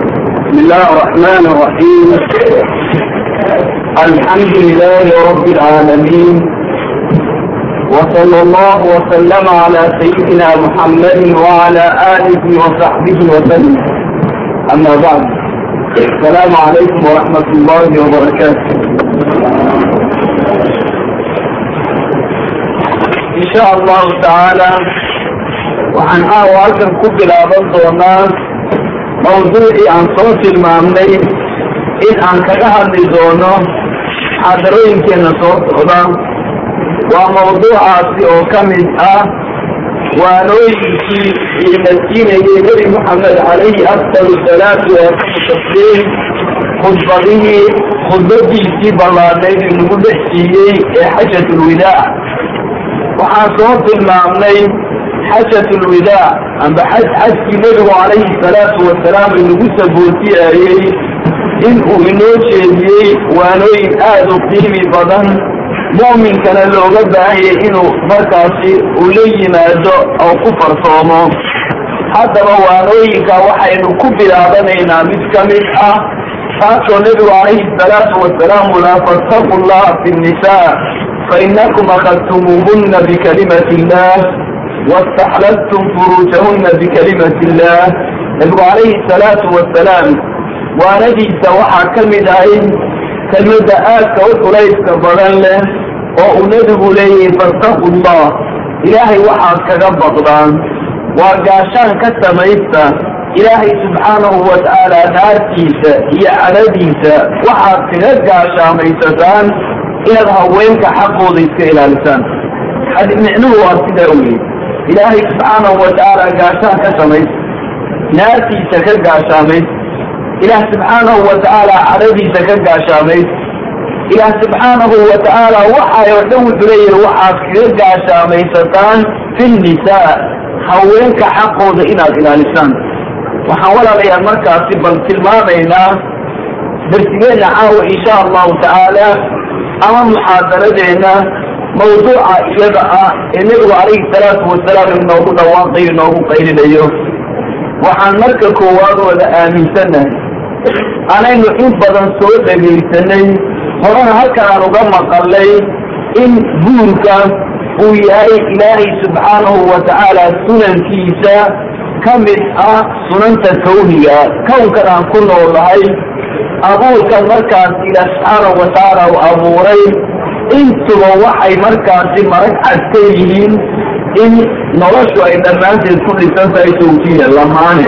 بسم الله الرحمن الرحيم الحمد لله رب العالمين وصلى الله وسلم على سيدنا محمد وعلى آله وصحبه وسلم أما بعد السلام عليكم ورحمة الله وبركاته إن شاء الله تعالى waxaan halkan ku bilaaban doonaa mawduucii aan soo tilmaamnay in aan kaga hadli doono xaadarooyinkeena soo socda. Waa mawduucaasi oo ka mid ah waanooyinkii iinasiinayay nebi moxamed calayhi afdal salaatu waatamu tasliim khudbadihii khudbadiisii ballaadnayd inagu dhex siiyey ee xajat ulwidaac waxaan soo tilmaamnay xajat lwidaac amba xaj xajkii nebigu calayhi salaatu wasalaam inagu sabootiyayey in uu inoo jeediyey waanooyin aada u qiimi badan mu'minkana looga baahanyay inuu markaasi uu la yimaado oo ku farsoomo haddaba waanooyinka waxaynu ku bilaabanaynaa mid ka mid ah taasoo nebigu calayhi salaatu wasalaam ulaa fattaqu llaha fi nnisaa fainakum akhadtumuuhuna bikalimati illah واستحللتم فروجهن بكلمة الله نبي عليه الصلاة والسلام waanadiisa waxaa ka mid ahayd kelmada aadka u culayska badan leh oo uu nebigu leeyahay fattaqu llah ilaahay waxaad kaga baqdaan waa gaashaan ka samaysta ilaahay subxaanahu watacaala naartiisa iyo cadadiisa waxaad kaga gaashaamaysataan inaad haweenka xaqooda iska ilaalisaan micnuhu waa sidaa weye ilaahay subxaanahu watacaala gaashaan ka samaysa naartiisa ka gaashaamays ilaah subxaanahu watacaala cadadiisa ka gaashaamays ilaah subxaanahu watacaala waxay oo dhan wuxuu leeyahay waxaad kaga gaashaamaysataan fi nnisaa haweenka xaqooda inaad ilaalisaan waxaan walaalayaal markaasi bal tilmaamaynaa darsigeenna caawa insha allahu tacaala ama muxaadaradeenna mawduuca iyada ah ee nebigu calayhi salaatu wasalaam inoogu dhawaaqayo inoogu qaylinayo. Waxaan marka koowaad wada aaminsannahay anaynu in badan soo dhegaysanay horena halkan aan uga maqalay in guurka uu yahay ilaahay subxaanahu watacaala sunankiisa ka mid ah sunanta kawniga. Kownkan aan ku noolahay abuurkan markaas ilaah subxaanahu watacaala uu abuuray intuba waxay markaasi marag cad yihiin in noloshu ay dhammaanteed ku dhisan tahay sawjiya lamaane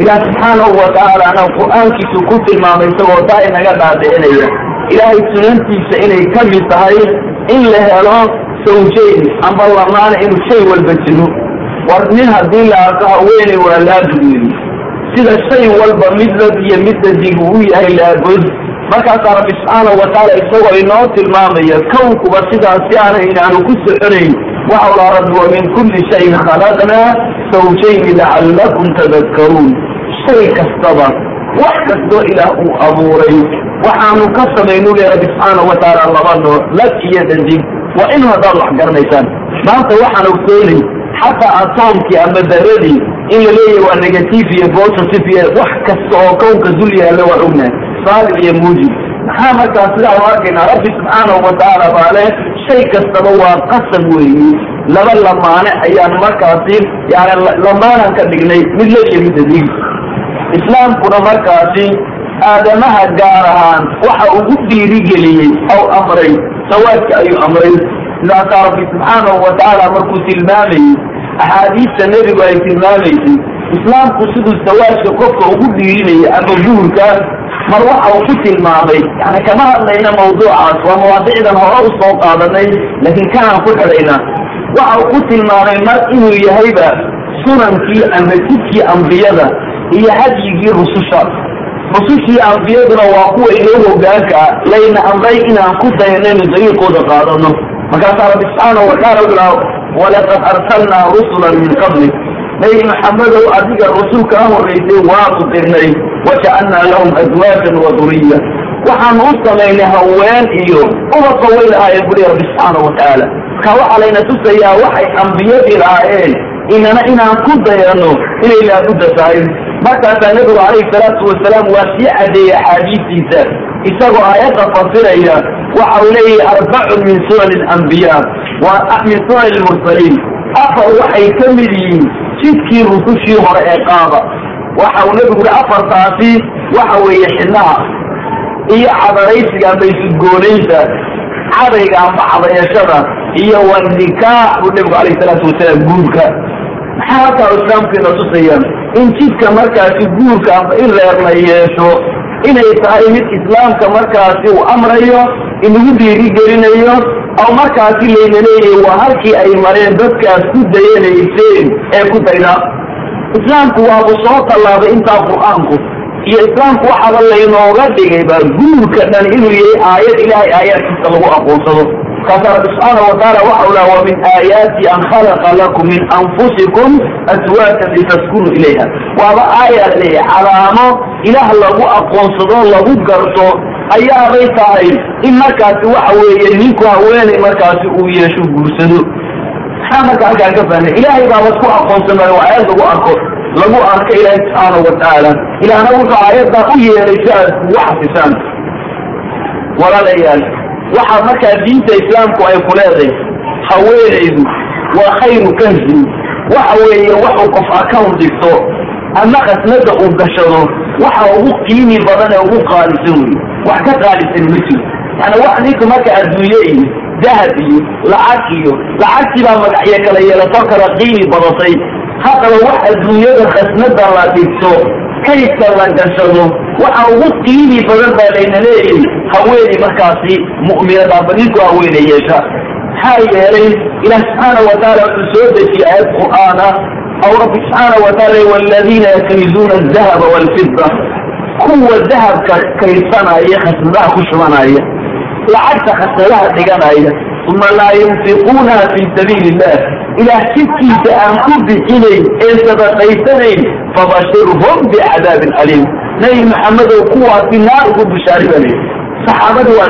ilaah subxaanahu watacaalana qur'aankiisu ku tilmaamay isagoo taa inaga dhaadhicinaya ilaahay sunantiisa inay ka mid tahay in la helo sawjayn amba lamaane inuu shay walba jiro. War nin haddii la arko haweeney waa laabud weli sida shay walba mid lab iyo mid dadig uu yahay laabud markaasaa rabbi subxaanahu watacaala isagoo inoo tilmaamaya kownkuba sidaasi aana inaanu ku soconayn waxau laha rabbi wa min kulli shayin khalaqnaa sawjayni lacallakum tadakkaruun shay kastaba wax kastoo ilaah uu abuuray waxaanu ka samaynu le rabbi subxaanahu watacaala laba nooc lab iyo dadig waa inu haddaad wax garanaysaan. Maanta waxaan ogsoonay xataa atoomkii ama daradii in la leeyahay waa negative iyo positive iyo wax kasta oo kownka dul yaalla waa ognahay saalib iyo muujib maxaa markaa sidaa u arkaynaa? Rabbi subxaanahu watacaala baale shay kastaba waa qasab weeye. Laba lamaane ayaan markaasi yani lamaanan ka dhignay mid la dadig islaamkuna markaasi aadamaha gaar ahaan waxa ugu dhiirigeliyey aw amray sawaadka ayuu amray. Sidaasaa rabbi subxaanahu watacaala markuu tilmaamayey axaadiista nebigu ay tilmaamaysay islaamku siduu sawaajka qofka ugu dhiirinaya ama guurka mar waxa uu ku tilmaamay. Yani kama hadlayna mawduucaas waa mawaadicdan hore u soo qaadanay laakiin kanaan ku xidhaynaa waxa uu ku tilmaamay mar inuu yahayba sunankii ama jidkii ambiyada iyo hadyigii rususha. Rusushii ambiyaduna waa kuwa inoo hogaanka ah. Layna amray inaan ku dayanaynu dariiqooda qaadano markaasaa rabbi subxaanahu wataala u yihaa walaqad arsalnaa rusulan min qablik. Nabi maxamedow adiga rusul kaa horaysay waanu dirnay wajacalnaa lahum azwaajan wa duriya waxaanu u samaynay haween iyo ubadka way lahaayeen buri rabbi subxaanahu watacaala marka waxaa layna tusayaa waxay ambiyadii lahaayeen inana inaan ku dayano inay laabudda tahay markaasaa nebigu calayhi salaatu wasalaam waa sii cadeeyey axaadiistiisa isagoo aayadda fasiraya waxa uu leeyahay arbacun min sunan waa min sunan lmursaliin afar waxay ka mid yihiin jidkii rusushii hore ee qaada waxa uu nebigu ui afartaasi waxa weeye xidnaha iyo cadaraysiga amba isudgoonaynta cadayga amba cadayashada iyo wanikaax buu nebigu calayhi salaatu wasalaam guurka. Maxaa halkaa islaamkiina tusayaan? In jidka markaasi guurka amba in reer la yeesho inay tahay mid islaamka markaasi uu amrayo inagu dhiirigelinayo oo markaasi layna waa halkii ay mareen dadkaas ku dayanayseen ee ku dayda islaamku waabu soo tallaabay intaa qur'aanku. Iyo islaamku waxaaba laynooga dhigay baa guurka dhan inuu yahay aayad ilaahay aayaadkiisa lagu aqoonsado. Kaasa rabbi subxaana wataala waxa u laha wa min aayaati an khalaqa lakum min anfusikum aswaajan litaskunu ilayha. Waaba aaya leeyahay calaamo ilaah lagu aqoonsado lagu garto ayaabay tahay in markaasi waxa weeye ninku haweenay markaasi uu yeesho guursado maxaa marka halkaan ka fahnay ilaahay baaba ku aqoonsamay waa aayad lagu arko lagu arka ilaahay subxaana watacaala ilaahna wuxuu aayaddaa u yeelay si aad kugu xafisaan walaalayaal waxaa markaa diinta islaamku ay ku leedahay haweenaydu waa khayru kanzin. Waxa weeye waxuu qof account dhigto ama khasnada uu gashado waxa ugu qiimi badan ee ugu qaalisan wey wax ka qaalisan ma jiro. Yani wax ninka marka adduunye iyo dahab iyo lacag iyo lacagtii baa magacyo kala yeelato kala qiimi badatay. Haddaba wax adduunyada khasnada la dhigto kaydka la gashado waxa ugu qiimi badan baa layna leeyahay haweeney markaasi mu'minada amba ninku haweeney yeesha. Maxaa yeelay ilaah subxaana wataala wuxuu soo dejiyey aayad qur'aana aw rabbi subxaana wataala waladiina yaknizuuna adahaba walfida kuwa dahabka kaydsanaya khasnadaha ku shubanaya lacagta khasnadaha dhiganaya. Uma laa yunfiquunaha fi sabiili illah ilaah jidkiisa aan ku bixinayn ee sadaqaysanayn fabashirhum bicadaabin aliim. Nabi maxamedow kuwaasi naar ugu bishaaribanay saxaabada waa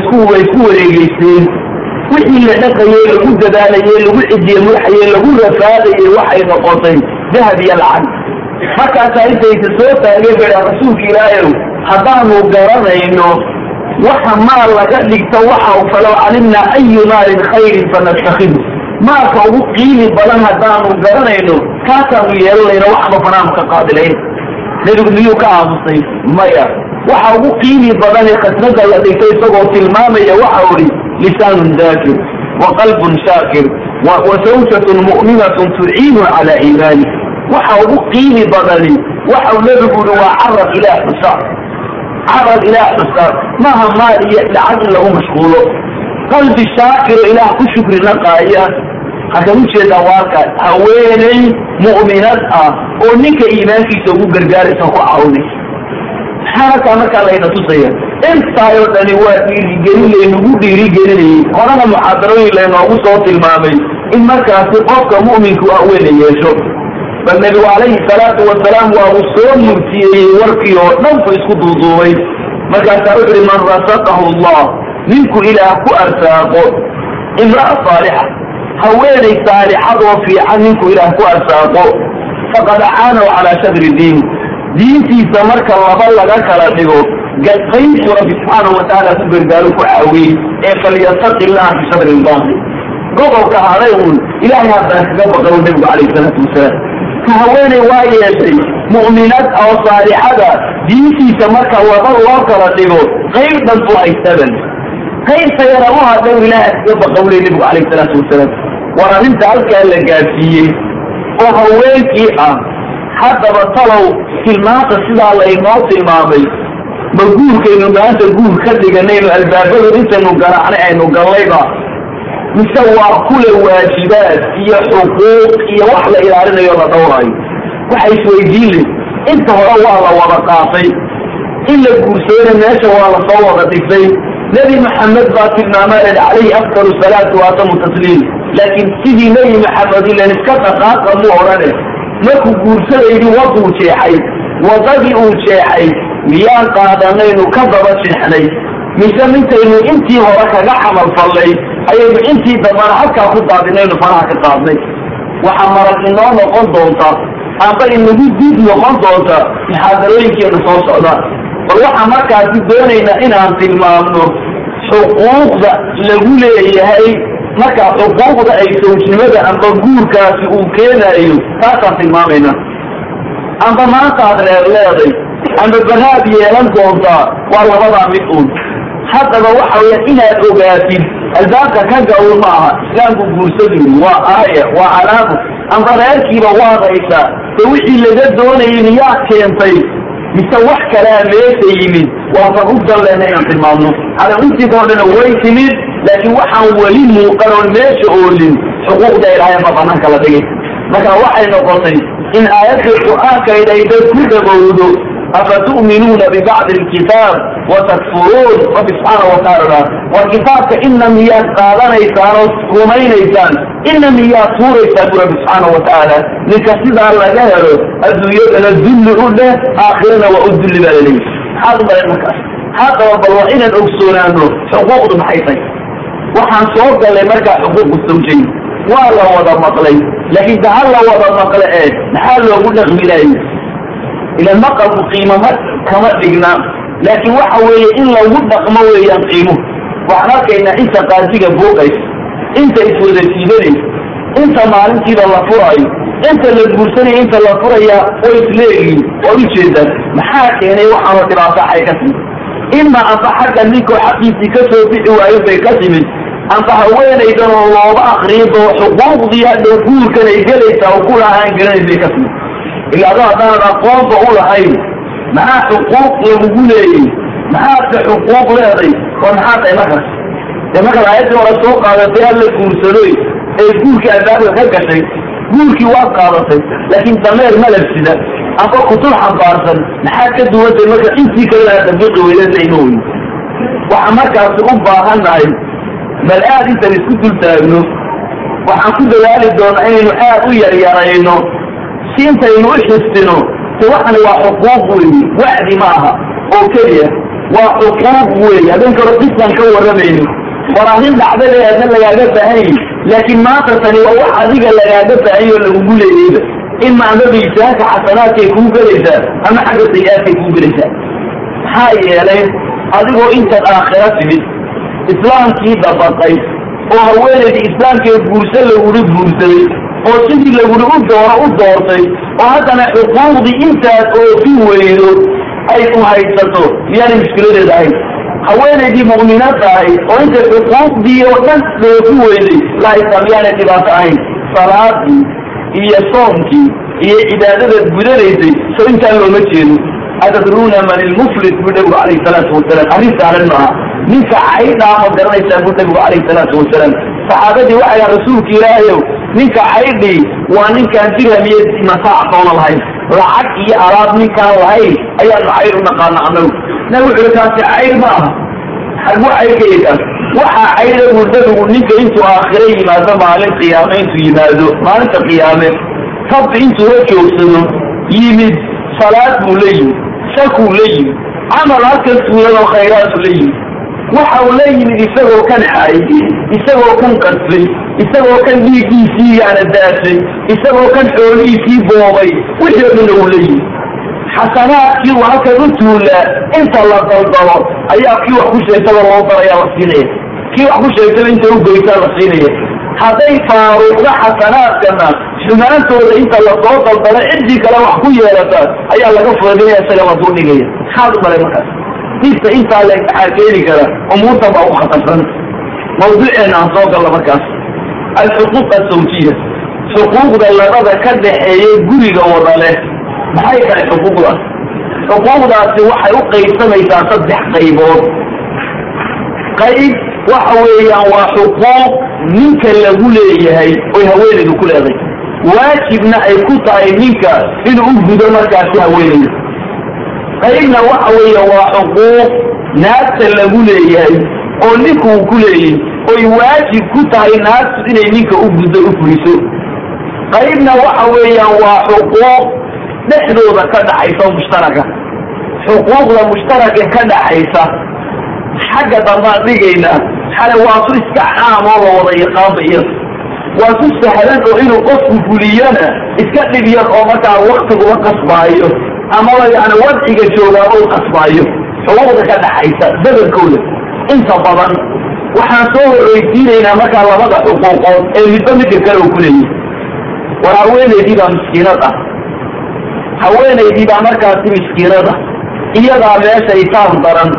isku way isku wareegeysteen. Wixii la dhaqayey lagu dadaalayey lagu cidiye madaxayey lagu rafaadayey waxay noqotay dahab iyo lacag. Markaasaa intaysa soo taageen bay rasuulka ilaahayow haddaanu garanayno waxa maal laga dhigto waxa falow calimnaa ayu maalin khayrin fanastakhidu. Maalka ugu qiimi badan haddaanu garanayno kaasaanu yeelanayno waxba ka qaadilayn. Nebigu miyuu ka aamusay maya. Waxa ugu qiimi badan ee khasnada la dhigto isagoo tilmaamaya waxa uhi lisaanun daakir wa qalbun shaakir wa zawjatun mu'minatun tuciinu calaa iimaani. Waxa ugu qiimi badani waxau nebigu uhi waa carab ilaah xusa carab ilaah xusa maaha maal iyo lacag in lagu mashquulo qalbi shaakiro ilaah ku shukri naqaaya halkan u jeedaa waalka haweeney mu'minad ah oo ninka iimaankiisa ugu gargaaraysa ku caawinay maxaa halkaa markaa layna tusaya intaayoo dhani waa dhiirigelin laynagu dhiirigelinayay horena muxaadarooyin laynoogu soo tilmaamay in markaasi qofka mu'minku haweeney yeesho bal nebigu calayhi salaatu wasalaam waa uu soo murtiyeeyey warkii oo dhan bu isku duuduubay. Markaasaa wuxu uhi man rasaqahu allah ninku ilaah ku arsaaqo imra'a saalixa haweenay saalixadoo fiican ninku ilaah ku arsaaqo faqad acaanahu calaa shadri diin. Diintiisa marka laba laga kala dhigo qaybtu rabbi subxaanahu watacaala ku gargaaro ku caawiyey ee falyataqi illaha fi shadri lbaaqi gobolka haday uun ilaahay haddaan kaga baqano nebigu calayhi salaatu wasalaam ka haweeney waa yeeshay mu'minad oo saalixada diintiisa marka laba loo kala dhigo qayb dhan bu haysaban qaybta yara u hadhow ilaahay kaga baqawley nebigu calayhi salaatu wasalaam. War arrinta halkaa la gaadsiiyey oo haweenkii ah haddaba talow tilmaanta sidaa laynoo tilmaamay ma guurkaynu maanta guur ka dhiganaynu albaabadu intaynu garaacnay aynu gallayba mise waa kule waajibaad iyo xuquuq iyo wax la ilaalinayo la dhowrayo waxa isweydiin le inta hore waa la wada qaatay. In la guursadayna meesha waa la soo wada dhigtay nebi maxamed baa tilmaamaa leh calayhi afdalu salaatu waatamu tasliim laakiin sidii nebi maxamed ilan iska dhaqaaqa mu odhane markuu guursadaydi waduu jeexay wadadii uu jeexay miyaan qaadanaynu ka daba jeexnay. Mise mintaynu intii hore kaga camal fallay ayaynu intii dambana halkaa ku daadinaynu faraha ka qaadnay waxaa marag inoo noqon doonta amba inagu dib noqon doonta muxaadarooyinkeena soo socdaan bal waxaan markaasi doonaynaa inaan tilmaamno xuquuqda lagu leeyahay. Markaa xuquuqda ay sawjnimada amba guurkaasi uu keenayo taasaan tilmaamayna amba maanta aad reer leeday amba banaad yeelan doontaa waa labadaa mid uun. Haddaba waxa weya inaad ogaatid albaabka ka gawl ma aha islaamku guursaduyni waa aaya waa calaamo amba reerkiiba waad haysaa de wixii laga doonayay miyaad keentay mise wax kalea meesha yimid waasan u danleyna inaan tilmaamno. Hada intiisa o dhana way timid laakiin waxaan weli muuqan oon meesha oolin. Xuquuqda ilaahay ba banaanka la dhigay. Marka waxay noqotay in aayadda qur'aankayd ay dad ku dhagowdo afatu'minuuna bibacdi alkitaab watakfuruun rabbi subxaana watacaala war kitaabka ina miyaad qaadanaysaan oo rumaynaysaan ina miyaad tuuraysaan bu rabbi subxaana watacaala ninka sidaa laga helo adduunyadana dulli u dheh aakhirana waa u dulli baa laleeyahy maxaad u dhaleen markaas haddaba bal waa inaan ogsoonaano xuquuqdu maxay tahay waxaan soo galay markaa xuquuqu sawjayn waa la wada maqlay laakiin ta ha la wada maqle ee maxaa loogu dhaqmilaayay ila maqalku qiimo ma kama dhigna laakiin waxa weeye in lagu dhaqmo weeyaan qiimo waxaan arkaynaa inta qaadiga booqaysa inta iswada siidanaysa inta maalintiiba la furaayo inta la guursanaya inta la furaya way isleeyihiin waad ujeedaan maxaa keenay waxaanoo dhibaato xay ka timid ima amba xagga ninkoo xaqiisii ka soo bixi waayo bay ka timid amba haweenaydan oo looba akriyo xuquuqdii hadhow guurkan ay gelaysaa oo ku lahaan garanays bay ka timid ila ado aqoonba u lahayn maxaa xuquuq lagugu leeyay maxaadka xuquuq leeday war maxaa tahay markaas dee markaad aayaddii hore soo qaadatay alla guursadoy ee guurkii albaabka ka gashay guurkii waad qaadatay laakiin dameer malabsida amba kutub xambaarsan maxaad ka duwantay marka intii kalena aad dabiiqi weydasayno wey waxaan markaasi u baahannahay bal aad intan isku dul taagno. Waxaan ku dadaali doonaa inaynu aad u yaryarayno si intaynu u xistino te waxani waa xuquuq weyi wacdi ma aha oo keliya waa xuquuq weyi habeenka hore qisaan ka warramayno war arrin dhacdada aadna lagaaga baahanyi laakiin maanta tani waa wax adiga lagaaga baahanyi oo lagugu leeyayba ima amba miisaanka xasanaadkay kuu gelaysaa ama xagga sayi-aadkay kuu gelaysaa maxaa yeelay adigoo intaad aakhira timid islaamkii dabaqay oo haweenaydii islaamkee guursa laguna guursaday oo sidii laguna u dooro u doortay oo haddana xuquuqdii intaad oofin weydo ay ku haysato miyaanay mushkiladeeda ahayn haweenaydii mu'minaad ahayd oo intay xuquuqdii oo dhan oofin weyday la haysaa miyaanay dhibaato ahayn. Salaadii iyo soomkii iyo cibaadadaad gudanaysay so intaa looma jeedo. Atadruuna man ilmuflis buu nabigu calayhi salaatu wasalaam arrin saaran maaha. Ninka caydhaa ma garanaysaa buu nabigu calayhi salaatu wasalaam saxaabadii waxay rasuulka ilaahayow ninka caydhii waa ninkaan dirham iyo mataac doona lahayn. Lacag iyo alaab ninkaan lahayn ayaanu cayd u naqaana annagu. Nabi wuxuu kaasi cayd ma aha. Xaguu caydkaya kaas waxaa cayda buu nabigu ninka intuu aakhiro yimaado maalin qiyaame intuu yimaado maalinta qiyaame rabbi intuu la joogsado yimid salaad buu la yimid sakuu la yimid camal halkan tuuladoo khayraatu la yimid waxa uu la yimid isagoo kan caayay isagoo kan qasbay isagoo kan dhiiggiisii yaana daashay isagoo kan xoolihiisii boobay wixii o dhanna uu la yimid xasanaadkii halkan u tuulaa inta la daldalo ayaa kii wax ku sheegtaba loo darayaa la siinaya. Kii wax ku sheegtaba inta u la siinaya. Hadday faaruuqda xasanaadkana xumaantooda inta la soo daldalo ciddii kale wax ku yeelataa ayaa laga furadinaya isaga la duldhigaya maxaad u malay markaas dibta intaa le maxaa keeni kara? Umuurtan baa u khatarsan. Mawduuceena aan soo galno markaas. Alxuquuq asawjiya xuquuqda labada ka dhaxeeya guriga wada leh. Maxay tahay xuquuqdaas xuquuqdaasi waxay u qaybsamaysaa saddex qaybood. Qayb waxa weeyaan waa xuquuq ninka lagu leeyahay oy haweenaydu ku leeday waajibna ay ku tahay ninka inuu u gudo markaasi haweenayda qaybna waxa weeye waa xuquuq naagta lagu leeyahay oo ninku uu ku leeyahy oy waajib ku tahay naagtu inay ninka u guddo u fuliso qaybna waxa weeyaan waa xuquuq dhexdooda ka dhaxaysa oo mushtaraka xuquuqda mushtaraka ka dhaxaysa xagga dambaan dhigayna xale waa su iska caam oo la wada yaqaanba iyada waa ku sahlan oo inuu qofku fuliyana iska dhib yar oo markaa waktigula qasbaayo amaba yani wadciga joogaa u qasbaayo xuquuqda ka dhaxaysa badankooda inta badan waxaan soo horreysiinaynaa markaa labada xuquuqood ee midba midka kale uu ku leeyahy war haweenaydii baa miskiinad ah. Haweenaydii baa markaasi miskiinad ah. Iyadaa meesha itaan daran.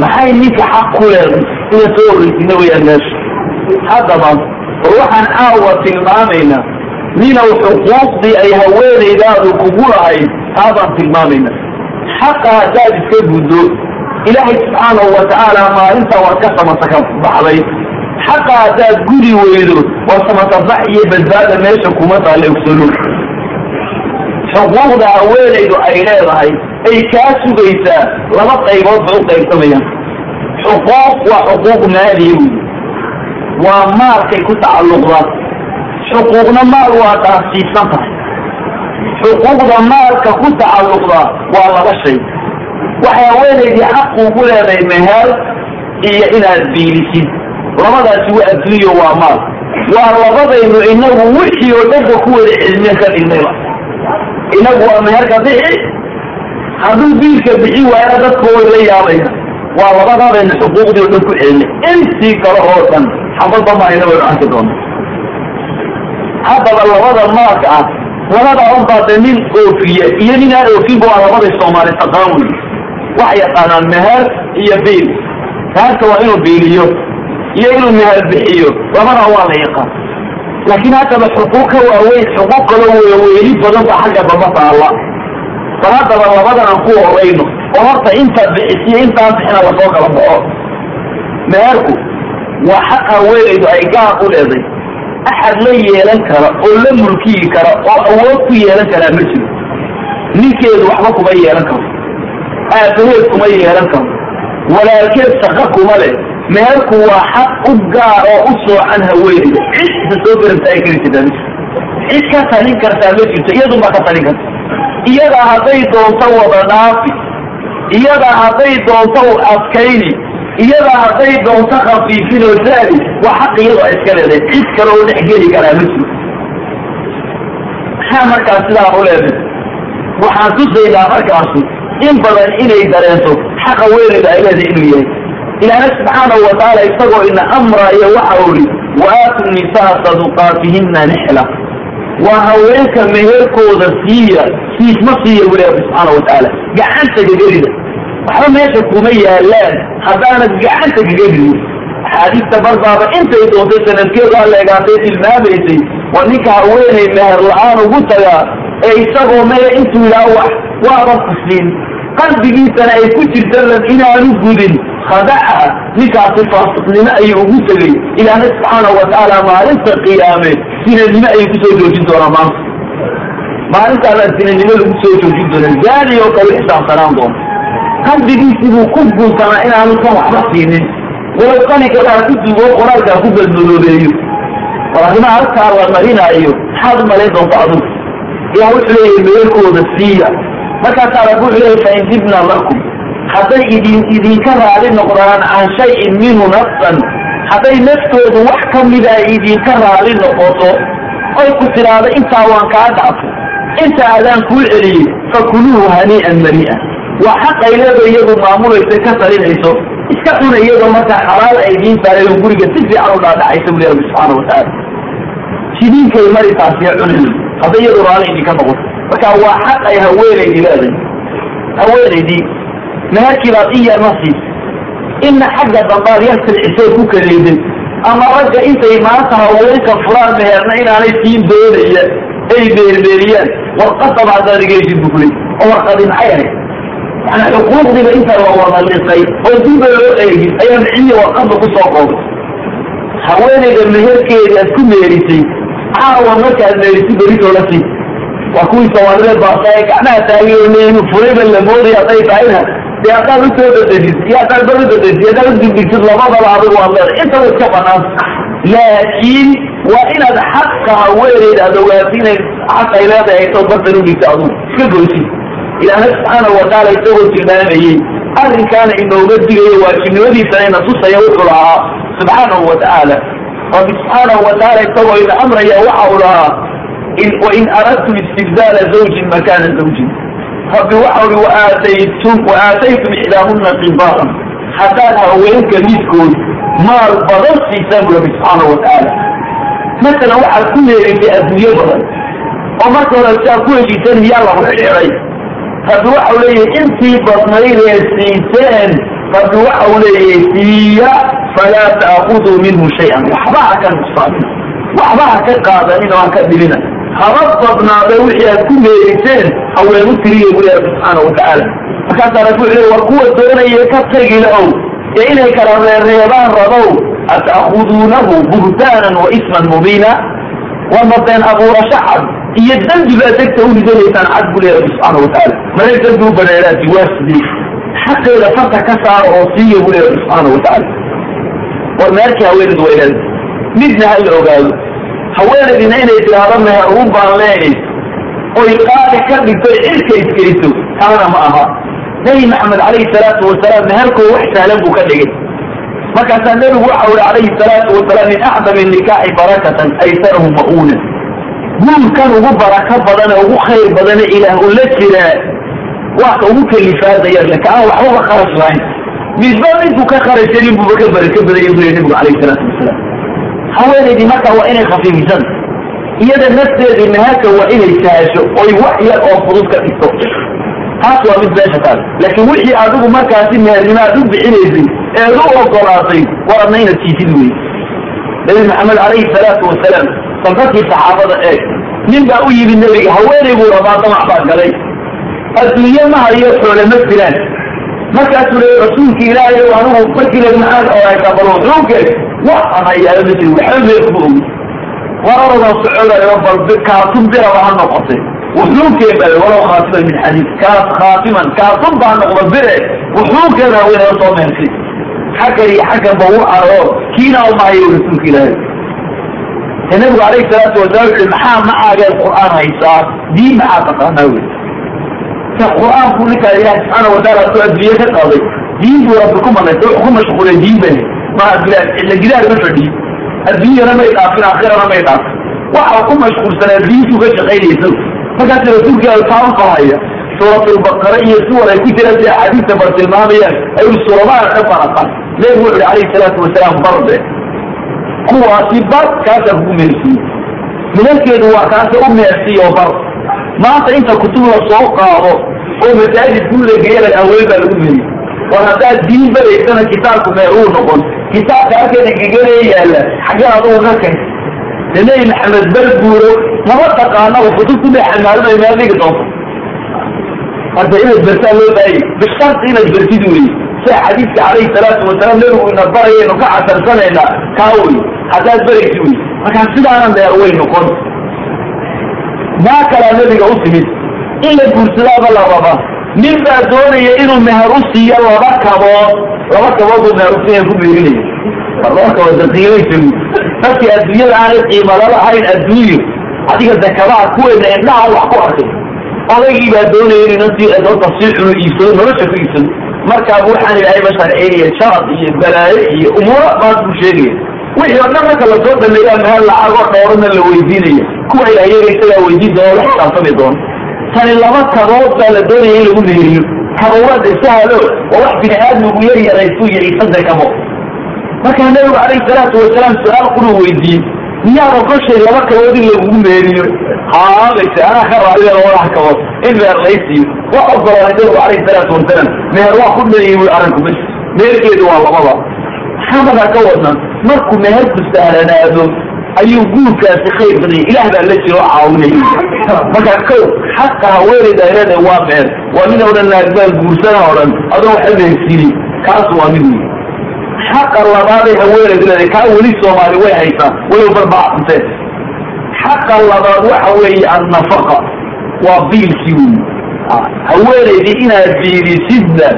Maxay ninka xaq ku leeday ina soo horreysina weyaan meesha. Haddaba war waxaan caawa tilmaamaynaa. Ninow xuquuqdii ay haweenaydaadu kugu lahayd taabaan tilmaamayna xaqa haddaad iska guddo ilaahay subxaanahu watacaala maalinta waad ka samataka baxday xaqa haddaad gudi weydo waa samatabax iyo badbaada meesha kuma taalla ogsano xuquuqda haweenaydu ay leedahay ay kaa sugaysaa laba qaybood bay u qaybsamayaan xuquuq waa xuquuq maaliya wey waa maalkay ku tacalluqda xuquuqna maal waa dhaafsiisan tahay xuquuqda maalka ku tacalluqda waa laba shay. Waxay haweenaydii xaq ugu leedahay meher iyo inaad biilisid labadaasi waa adduunyo waa maal. Waa labadaynu inagu wixii oo dhanka ku wada cilmiya ka dhignayba. Inagu waa meherka bixi. Hadduu biilka bixi waayana dadka way la yaabaya waa labadaadaynu xuquuqdii o dhan ku celinay. Intii kale oo dhan xabadba maayna waynu arki doona haddaba labada maalka ah labada unbaa de nin oofiya iyo nin aan oofinba waa labaday soomaali taqaan wey waxay yaqaanaan meher iyo biil. Meherka waa inuu biiliyo iyo inuu meher bixiyo. Labada waa la yaqaan. Laakiin haddaba xuquuq ka waaweyn xuquuq kaloo weyni badan ba xagga damba taalla. Bal haddaba labadan aan ku horeyno oo horta intaad bixisiyo intaan bixina la soo kala baxo. Meherku waa xaq haweenaydu ay gaar u leeday axad la yeelan kara oo la mulkiyi kara oo awood ku yeelan karaa ma jiro ninkeedu waxba kuma yeelan karo aabaheed kuma yeelan karo walaalkeed shaqo kuma leh meherku waa xaq u gaar oo u soocan cid isa soo garabta ay kari jirtaa ma jirto cid ka talin kartaa ma jirto iyadunbaa ka talin karta iyadaa hadday doonto wada dhaafi iyadaa hadday doonto adkayni iyadaa hadday doonto khafiifin oo zaali waa xaq iyadoo iska leedahay cid kale oo dhex geli karaa ma jiro. Maxaa markaas sidaa u waxaan tusaynaa markaasu in badan inay dareento xaqa weynayda ay leedahay inuu yahay. Ilaahna subxaanahu watacaala isagoo ina amraayo waxa uli waaatu nisaa saduqaatihina nixla. Waa haweenka meherkooda siiya siisma siiya weli rabbi subxaana watacaala gacanta gagarida waxba meesha kuma yaalaan haddaanad gacanta gagaridi axaadiista barbaaba intay doontay sanadkeedu alla egaatay tilmaamaysay waa ninka haweenay meher la'aan ugu tagaa ee isagoo maya intuu yidhaha wax waaban kusiin qalbigiisana ay ku jirtalan inaanu gudin. Khadaca ninkaasi faasiqnimo ayuu ugu tegay. Ilaahna subxaanahu watacaala maalinta qiyaame sinanimo ayuu ku soo joojin doonaa maanta. Maalintaana sinanimo lagu soo joojin doona zaani oo kale xisaabsanaan doona qalbigiisii buu ku guntanaa inaanu kan waxba siinin. Walow qaninkadaa ku dugo qoraalkaa ku badmadoobeeyo war halkaa la marinaayo maxaad u malayn doonta adugu? Ilah wuxuu leeyahay meelkooda siiya. Markaasaa rabbi wuxuu leeyahay fain dibna lakum. Hadday idin idinka raali noqdaan can shayin minhu nafsan. Hadday naftoodu wax ka mida ay idinka raali noqoto oy ku tidhaahdo intaa waan kaa dhaafay inta adaan kuu celiyey fakuluuhu hanii'an marii'an waa xaq ay leeda iyadu maamulaysa ka talinayso iska cuna iyadoo markaa xalaal ay idiin taareen guriga si fiican u dhaadhacaysa buli rabbi subxaana watacaala sidiinkay mari taasiya cunayn hadday iyadu raali idinka noqoto. Marka waa xaq ay haweenaydii leedahay. Haweenaydii meherkii baad in yarna siis inna xagga dambaad yar silcisay ku kalayday ama ragga intay maanta haweenka furaan meherna inaanay siin doonaya ay beerbeeriyaan warqadaba haddaad igeysid bu kuley oo warqadi maxay ahayd xuquuqdiiba inta la wada lisay oo diba loo eegin ayaa micnihii warqadda ku soo qoobay haweenayda meherkeedii aad ku meerisay caawa markaad meerisid beritoola sii. Waa kuwii soomaalideed baasaaye gacmaha taagiyonu furayba la moodaya hadday tahayna dee haddaad u soo dadejisid iyo haddaad bal udadejid haddaad udibdigsid labadaba adigu waad leedahay intaba iska banaan. Laakiin waa inaad xaqa haweenayda aad ogaato inay xaq ay leedahay aytoo bartan udhigta adugu. Iska goysid ilaahna subxaanahu watacaala isagoo tilmaamayey arrinkaana inooga digayo waajibnimadiisana ina tusaya wuxuu lahaa subxaanahu watacaala rabbi subxaanahu watacaala isagoo ina amraya waxa uu lahaa wain aradtum istibdaala zawjin makaana zawjin. Rabbi waxa ui waaataytum waaataytum ixdaahuna qibaaran haddaad haweenka midkood maal badan siisaan bu rabbi subxaanahu watacaala masalan waxaad ku leerisay adduunyo badan oo marka hore siaad ku heshiiseen yaa lagu xidhiiday rabbi waxau leeyahay intii badnayd ee siiseen rabbi waxau leeyahay siiya falaa ta'khuduu minhu shay-an. Waxba ha ka nuqsaamin waxba ha ka qaadanin oo ha ka dhibina. Haba badnaada wixii aad ku meeriseen haweenu tiriya buli rabbi subxaanau watacaala markaasaa rabbi wuxuu le war kuwa doonaya ka tegila ow ee inay kala reereebaan rabow ata'khuduunahu buhtaanan wa isman mubiina wama been abuurasho cad iyo dembi baa degta u cad buli rabbi subxaanau watacaala male u baneeraati waa sidee xaqeeda farta ka saara oo siiya buli rabbi subxaanau watacaala war meerkii haweenedu waa midna ha la ogaado. Haweenaydina inay tiraahdo meher baan leenays oy qaali ka dhigto cirka iskeliso taana ma aha. Nebi maxamed calayhi salaatu wasalaam meherkoo wax sahlan buu ka dhigay. Markaasaa nebigu waxa uri calayhi salaatu wasalaam min acdami nikaaxi barakatan aysarahu ma'uunan guurkan ugu barako badane ugu khayr badane ilaah u la jiraa ka ugu kalifaadaya ka aan waxbaba kharash lahayn. Misba midku ka kharashanin buuba ka baraka badaya buu yii nebigu calayhi salaatu wasalaam haweenaydii markaa waa inay khafiifisan iyada nafteedii meherka waa inay sahasho oy wax yar oo fudud ka dhigto. Taas waa mid meesha taal. Laakiin wixii adigu markaasi mehernimo aad u bixinaysay eed u ogolaatay war inaad siisid wey nabi maxamed calayhi salaatu wasalaam sanfadkii saxaabada eeg nin baa u yimid nebiga haweenay buu rabaa damac baa galay. Adduunye ma hayo xoole ma jiraan markaasuu leey rasuulki ilaahay anigu markiile maxaad oraysaa bal wuxuukeeg waxaan hayaala ma jiri waxba meerku ogi. Wararadan socodayo bal kaatun biraba ha noqotay. Wuxuukeen baa walow khaatiman min xadiid kaas khaatiman kaatun baa noqda bire wuxuukeen haweenada soo meersay xaggan iyo xaggan ba u caro kiina umahayo rasuulka ilaahay te nabigu calayhi salaatu wasalaam wuxuu maxaa macaageen qur'aan haysaa diin maxaa taqaanaa wey ka qur'aanku ninkaa ilaah subxaana wataala soo adduunye ka qaaday diin buu rabbi ku manaysa wuxuu ku mashquulay diin bane maa gidaar ila gidaar ma fadhiyo. Adduunyana may dhaafin aakhirana may dhaafin. Waxa ku mashquulsanaa diintuu ka shaqaynaysa markaas rasuulka taan qahaya suuratulbaqara iyo suwar ay ku jiraan si axaadiista bar tilmaamayaan ay suuradaha ka baratan nebigu wuxu uhi calayhi salaatu wasalaam barde kuwaasi bar kaasaa kugu meersiiye midalkeedu waa kaasa u meersiiyo bar maanta inta kutub la soo qaado oo masaajid guuda geela haween baa lagu meeriy war haddaad diin badaysana kitaabku meer uu noqon. Kitaabka halkeeda gegelaya yaalla xaggee adugu ka kay de nebi maxamed bar guuro lama taqaanaba kutubtu bay xamaalinay meel dhigi doonto. Marka inaad bartaa loo baayay bisharti inaad bartid wey sida xadiidka calayhi salaatu wasalaam nebigu ina barayaynu ka casarsanaynaa kaa wey haddaad baraysi wey markaa sidaana meer way noqon. Maa kalaa nebiga u timid? In la guursadaaba la raba nin baa doonaya inuu meher u siiyo laba kabood. Laba kabood buu meher usiiya ku meerinaya war laba kabood daqiimaysa dadkii adduunyada aanay qiimala lahayn adduunyo adiga dakabaha kuweena indhaha wax ku arkay. Odaygii baa doonaya inu inantii doonta sii cunu iibsado nolosha ku iibsado markaa waxaan ilaahay ba sharceynaya sharad iyo balaayo iyo umuuro baas buu sheegaya wixii oo dhan marka la soo dhameeyaa meher lacagoo dhoorana la weydiinaya? Kuwa ilaahyaga isagaa weydiin doona la xisaabtami doona. Tani laba kabood baa la doonaya in lagu meeriyo kabowaad isahalo waa wax bini aadmigu yar yaraysu yaiisada kabo markaa nabigu calayhi salaatu wasalaam su'aal quruu weydiiyey miyaad ogoshay laba kabood in lagugu meeriyo haabayse anaa ka raaliya labadaha kabood. In meher laysiiyo wax ogolaaday nabigu calayhi salaatu wasalaam meher waa ku dhanayay wi arrinku bas meherkeedu waa labada. Maxaa ka wadnaa? Markuu meherku sahlanaado ayuu guurkaasi khayr badanya ilaah baa la jiro caawinaya markaa kow xaqa haweenayda ay leedahay waa meher waa mid odhan naagbaal guursana o adoo waxa mehersiini kaas waa mid wey xaqa labaaday haweenaydu kaa weli soomaali way haysaa walow barbaacsantee xaqa labaad waxa weeye annafaqa waa biilkii wey haweenaydii inaad biilisidna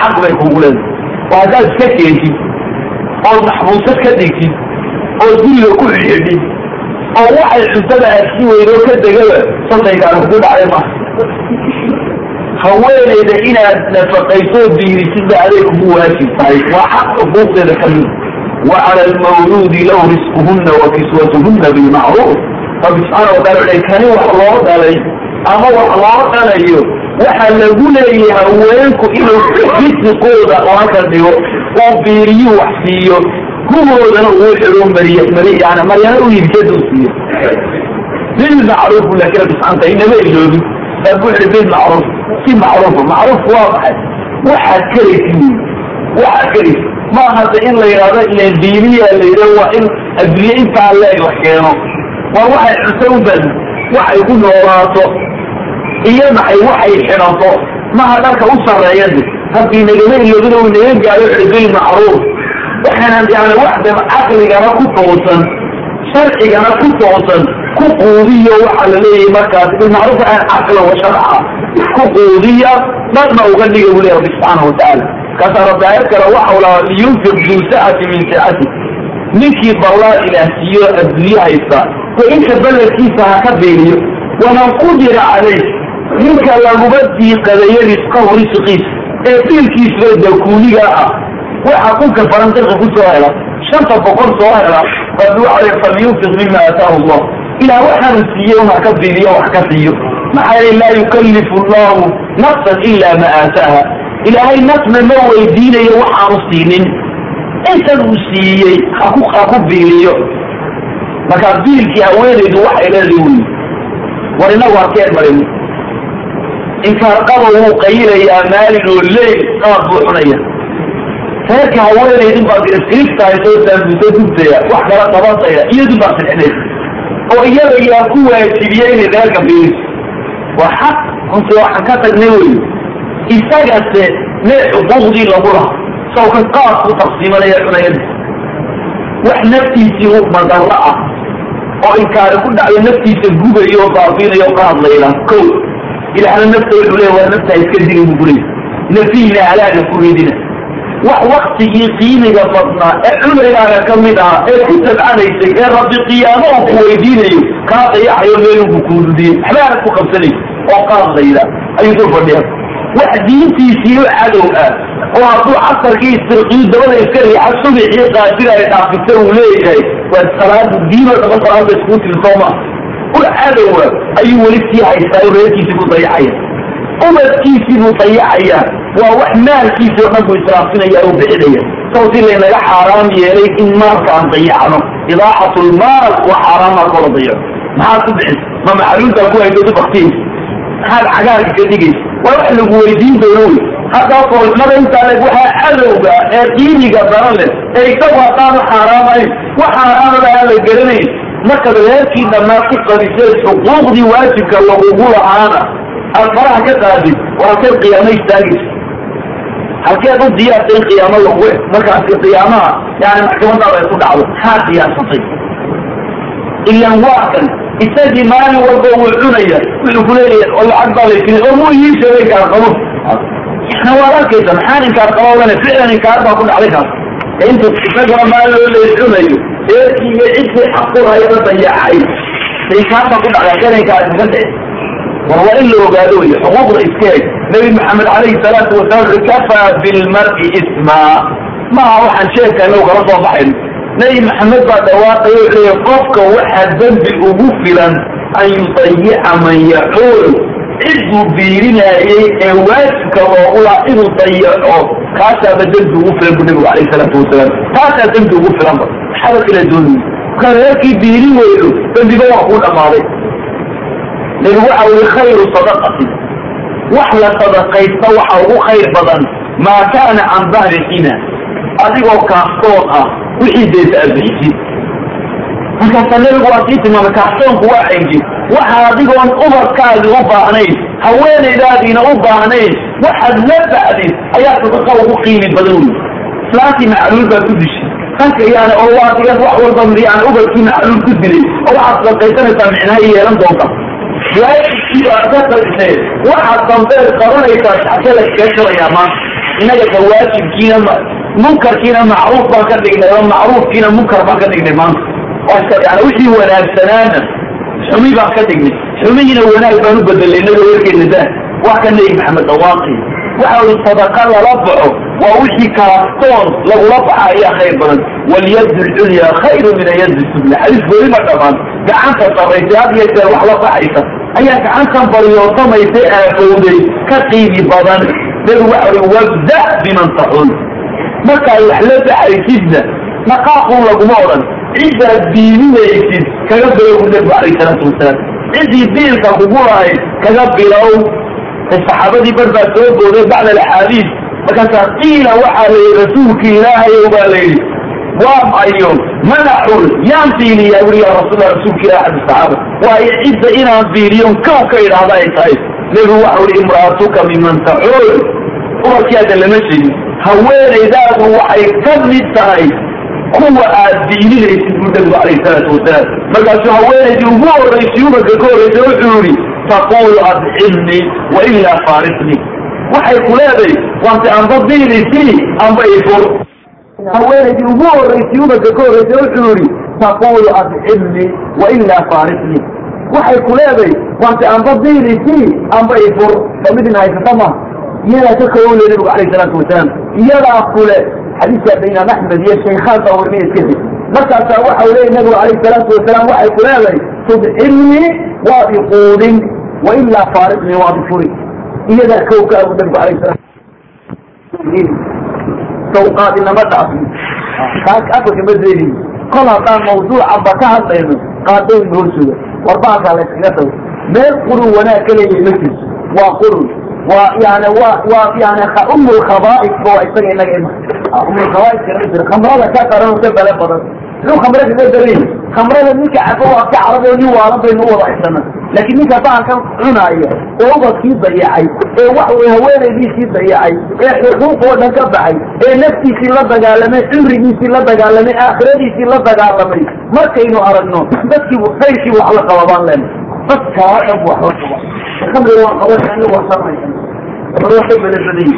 xaq bay kugu leedahay oo haddaad iska keentid oo maxbuusad ka dhigtid oo guriga ku xidhid oo waxay cuntada aadsi weydo ka degaba sadaygaana kugu dhacday ma haweenayda inaad nafaqaysood biirisidba aday ugu waajib tahay. Waa xaq xuquuqdeeda ka wa cala almawluudi law risquhunna wa kiswatuhunna bilmacruuf rabbi subxaana wa taala aa kani wax loo dhalay ama wax loo dhalayo waxaa lagu leeyahay haweenku inuu risiqooda laka dhigo oo biiriyu wax siiyo kuwoodana uu xidho mariy mari maryana u yibjaduu siiyo. Bilmacruuf bu laakiin rabbi subxana taala inaba iloobin baa buxri bilmacruuf si macruufa macruuf waa maxay? Waxaad karaysi waxaad karaysi ma ahata in la yidhahdo ilan diiniya la yidhahdo waa in adduunye intaa leeg wax keeno. Waa waxay cunto u badi waxay ku noolaato iyo maxay waxay xidhato. Maha dharka u sarreeya de rabbi nagama iloobin oo naga gaado bil macruuf. Waxaanan yani waxda caqligana ku toosan sharcigana ku toosan ku quudiyo waxaa la leeyahay markaas. Bilmacruuf aan caqla wa ku quudiya dharna uga dhiga buu leeyahay rabbi subxaana watacaala kaasaa rabbi aayad kale waxau lahaa liyunfiq duu sacati min sicati ninkii ballaa ilaahsiiyo adduunye haysta ko inka ballankiisa ha ka beeniyo waman qudira calayh ninka laguba diiqadayo risqahu risqiisa ee biilkiisba dakuuniga ah. Waxa kunka farantirka ku soo hela shanta boqol soo hela rabbi waxa falyunfiq mima aataahu allah. Ilaah waxaanu siiye un ha ka biiliyo wax ka siiyo maxaa yeele laa yukallifu allahu nafsan ila ma aataaha? Ilaahay nafna ma weydiinayo waxaanu siinin. Intan uu siiyey haku ha ku biiliyo markaa biilkii haweenaydu waxay leedahay wey war inagu harkeen marin. Inkaarqaba wuu qayirayaa maalin oo leyl qaad buu cunaya. Reerka haweenaydin baa sirigtahay soo saambuso gubtaya wax kala qabataya iyadun baa sixinaysa oo iyada yaa ku waajibiyey inay reerka biiliso waa xaq runtii waxaan ka tagnay wey isagase mee xuquuqdii lagu laha sawka qaad ku taqsiimanaya cunayada wax naftiisii u madarro ah oo inkaari ku dhacyo naftiisa gubayo baabiinayo ka hadlayna ko ilaahna nafta wuxuu leeya waa naftaa iska dili buu kuleey nafiina halaaga ku ridina wax waktigii qiimiga badnaa ee cumrigaaga ka mid ah ee ku tabcanaysay ee rabbi qiyaamo uu ku weydiinayo kaa dayaxayo meelunku kuududiyey waxbaana ku qabsanay oo qaadlayda ayuu dul fadhiya wax diintiisii u cadow ah oo hadduu casarkii istirqiyu dabada iska riixa subixii qaadira ay dhaafisa uu leeyahay waa salaada diinoo dhama salaada iskugu tilsooma u cadowa ayuu weli sii haystaa oo reerkiisii buu dayacaya ubadkiisii buu dayacaya waa wax maalkiisi oo dhan buu israafsinaya oo bixinaya. Sawtii laynaga xaaraam yeelay in maalka aan dayacno idaaxatu lmaal waa xaaraam maalkoo la dayaco maxaad ku bixisa ma macluultaa ku haysato baktiis maxaad cagaarka ka dhigaysa? Waa wax lagu weydiin doono wey haddaa foolnada intaa leg waxaa cadowga ee qiimiga daran leh ee isagu haddaanu xaaraamayn wax xaaraamada aan la garanayn markaad reerkii dhammaa ku qadisay xuquuqdii waajibka lagugu lahaana aad faraha ka qaadid waa halkeed qiyaamo istaagaysa halkeed u diyaarta in qiyaamo lagu markaasi qiyaamaha yani maxkamadaada ay ku dhacdo maxaa diyaarsatay ilan waa kan isagii maalin walba wuu cunaya wuxuu ku leeyahay oo lacag baa laysini oo muu ii sheegay kaar qabo. Na waad arkaysa maxaan inkaar qaboodane ficlan inkaar baa ku dhacday kaas. Inta isagana maalin loo leey cunayo reerkii iyo ciddii xaqurayada dayacay inkaar baa ku dhacday kan inkaar iska dhici war waa in la ogaado wey xuquuqda iska heg nabi maxamed calayhi salaatu wasalaam kafaa bilmar'i isma. Maaha waxaan sheegkayna kala soo baxayn nabi maxamed baa dhawaaqay o leeya qofka waxaa dembi ugu filan an yudayica man yacuulu cidduu biirinayey ee waajibka loogu laa inuu dayaco kaasaaba dembi ugu filan bu nabigu alayh salaatu wasalaam taasaa dembi ugu filanba maxaaba kala ka reerkii biirin weydo dembiba waa kuu dhammaaday waxa ui khayru sadaqati wax la sadaqaysta waxa ugu khayr badan maa kaana can xina adigoo kaaftoon ah wixii deeta abixisid markaasaa nabigu waa sii tilmaamay kaaftoonku waa xengi waxa adigoon ubarkaadi u baahnayn haweenaydaadiina u baahnayn waxaad la bacdid ayaa sadaqa ugu qiimi badan wey islaantii macluul baa ku dishay. Ranka yani oo waadigan wax walba yani ubarkii macluul ku dilay oo waxaad sadaqaysanaysaa micnaha yeelan doonta baad ka tagtee waxaad dambeed qabanaysaa shacse la iskaga jarayaa maanta innaga waajibkiina munkarkiina macruuf baan ka dhignay oo macruufkiina munkar baan ka dhignay maanta yani wixii wanaagsanaana xumi baan ka dhignay xumihiina wanaag baan u bedelay inaga werkeena dah wax ka nebi maxamed dawaaqi waxa ui sadaqa lala baxo waa wixii kalastoon lagula baxa ayaa khayr badan walyad lculya khayru min ayad sufla xadiis weli ma dhamaan gacanta sarraysay had jeer wax la baxaysa ayaa gacantan baryootamaysa aafowday ka qiimi badan. Nabigu waxa ui wabda biman taxul markaad wax la baxaysidna naqaaqun laguma odhan. Ciddaad diininaysid kaga bilow nabigu alayh salaatu wasalaam ciddii diilka kugu lahayd kaga bilow. Saxaabadii bar baa soo booday bacda alaxaadiis. Markaasaa qiila waxaa la yidhi rasuulki ilaahayow baa la yidhi waa mayo manaxul yaan fiiliyaa wuri ya rasuul rasuulka ilah xadi saxaaba waayo cidda inaan fiiliyon kow ka idhaahda ay tahay. Nebigu waxa ui imra'atuka miman taxul umarkiada lama sheegin haweenaydaadu waxay ka mid tahay kuwa aad diininaysid buu nabigu alayh salaatu wasalaam. Markaasuu haweenaydii ugu horraysay umarka ka horraysay wuxuu yihi taqulu adcilnii wailaa faariqnii waxay ku leedahay waante amba diinisii amba ifur haweenaydii ugu horraysay umarka ka horraysay wuxuu yihi taqulu adcilnii wailaa faariqnii waxay ku leedahay waante amba diinisii amba ifur kamidin haysata ma iyadaa ka kawole nabigu alayh salaatu wasalaam iyadaa kule xadiiska imaam axmed iyo shaykhaan baa iskasi markaasaa waxa u leeyay nabigu alayh salaatu wasalaam waxay ku leedahay tudcilnii waad iquudin wailaa faariqnii waad ifuri iyadaa kow ka abu nabigu alayh salaam sawqaadinama dhaafin kaas afarka ma zeelin kol haddaan mawduucanba ka hadlayno qaadooyin horsuga warbaasaa la yskaga tago. Meel qurun wanaag ka leeyahay ma jirto. Waa qurun. Waa yani wa waa yani um lkhaba'is ba waa isaga inaga ima um lkhaba'is kana jira khamrada ka qaran ka bale badan inuu khamra kaga daran khamrada ninka cabo waa ka carab oo nin waalan baynu u wada haysana laakiin ninka baankan cunaaya ee ubadkii dayacay ee wax haweenaydiisii dayacay ee xuquuq oo dhan ka baxay ee naftiisii la dagaalamay cimrigiisii la dagaalamay aakhiradiisii la dagaalamay. Markaynu aragno dadkiibu khayrkiibu wax la qaba baan leena dadkaa dhan bu wax la qaba. Khamriga waa qaban wasanaya ka belebadayi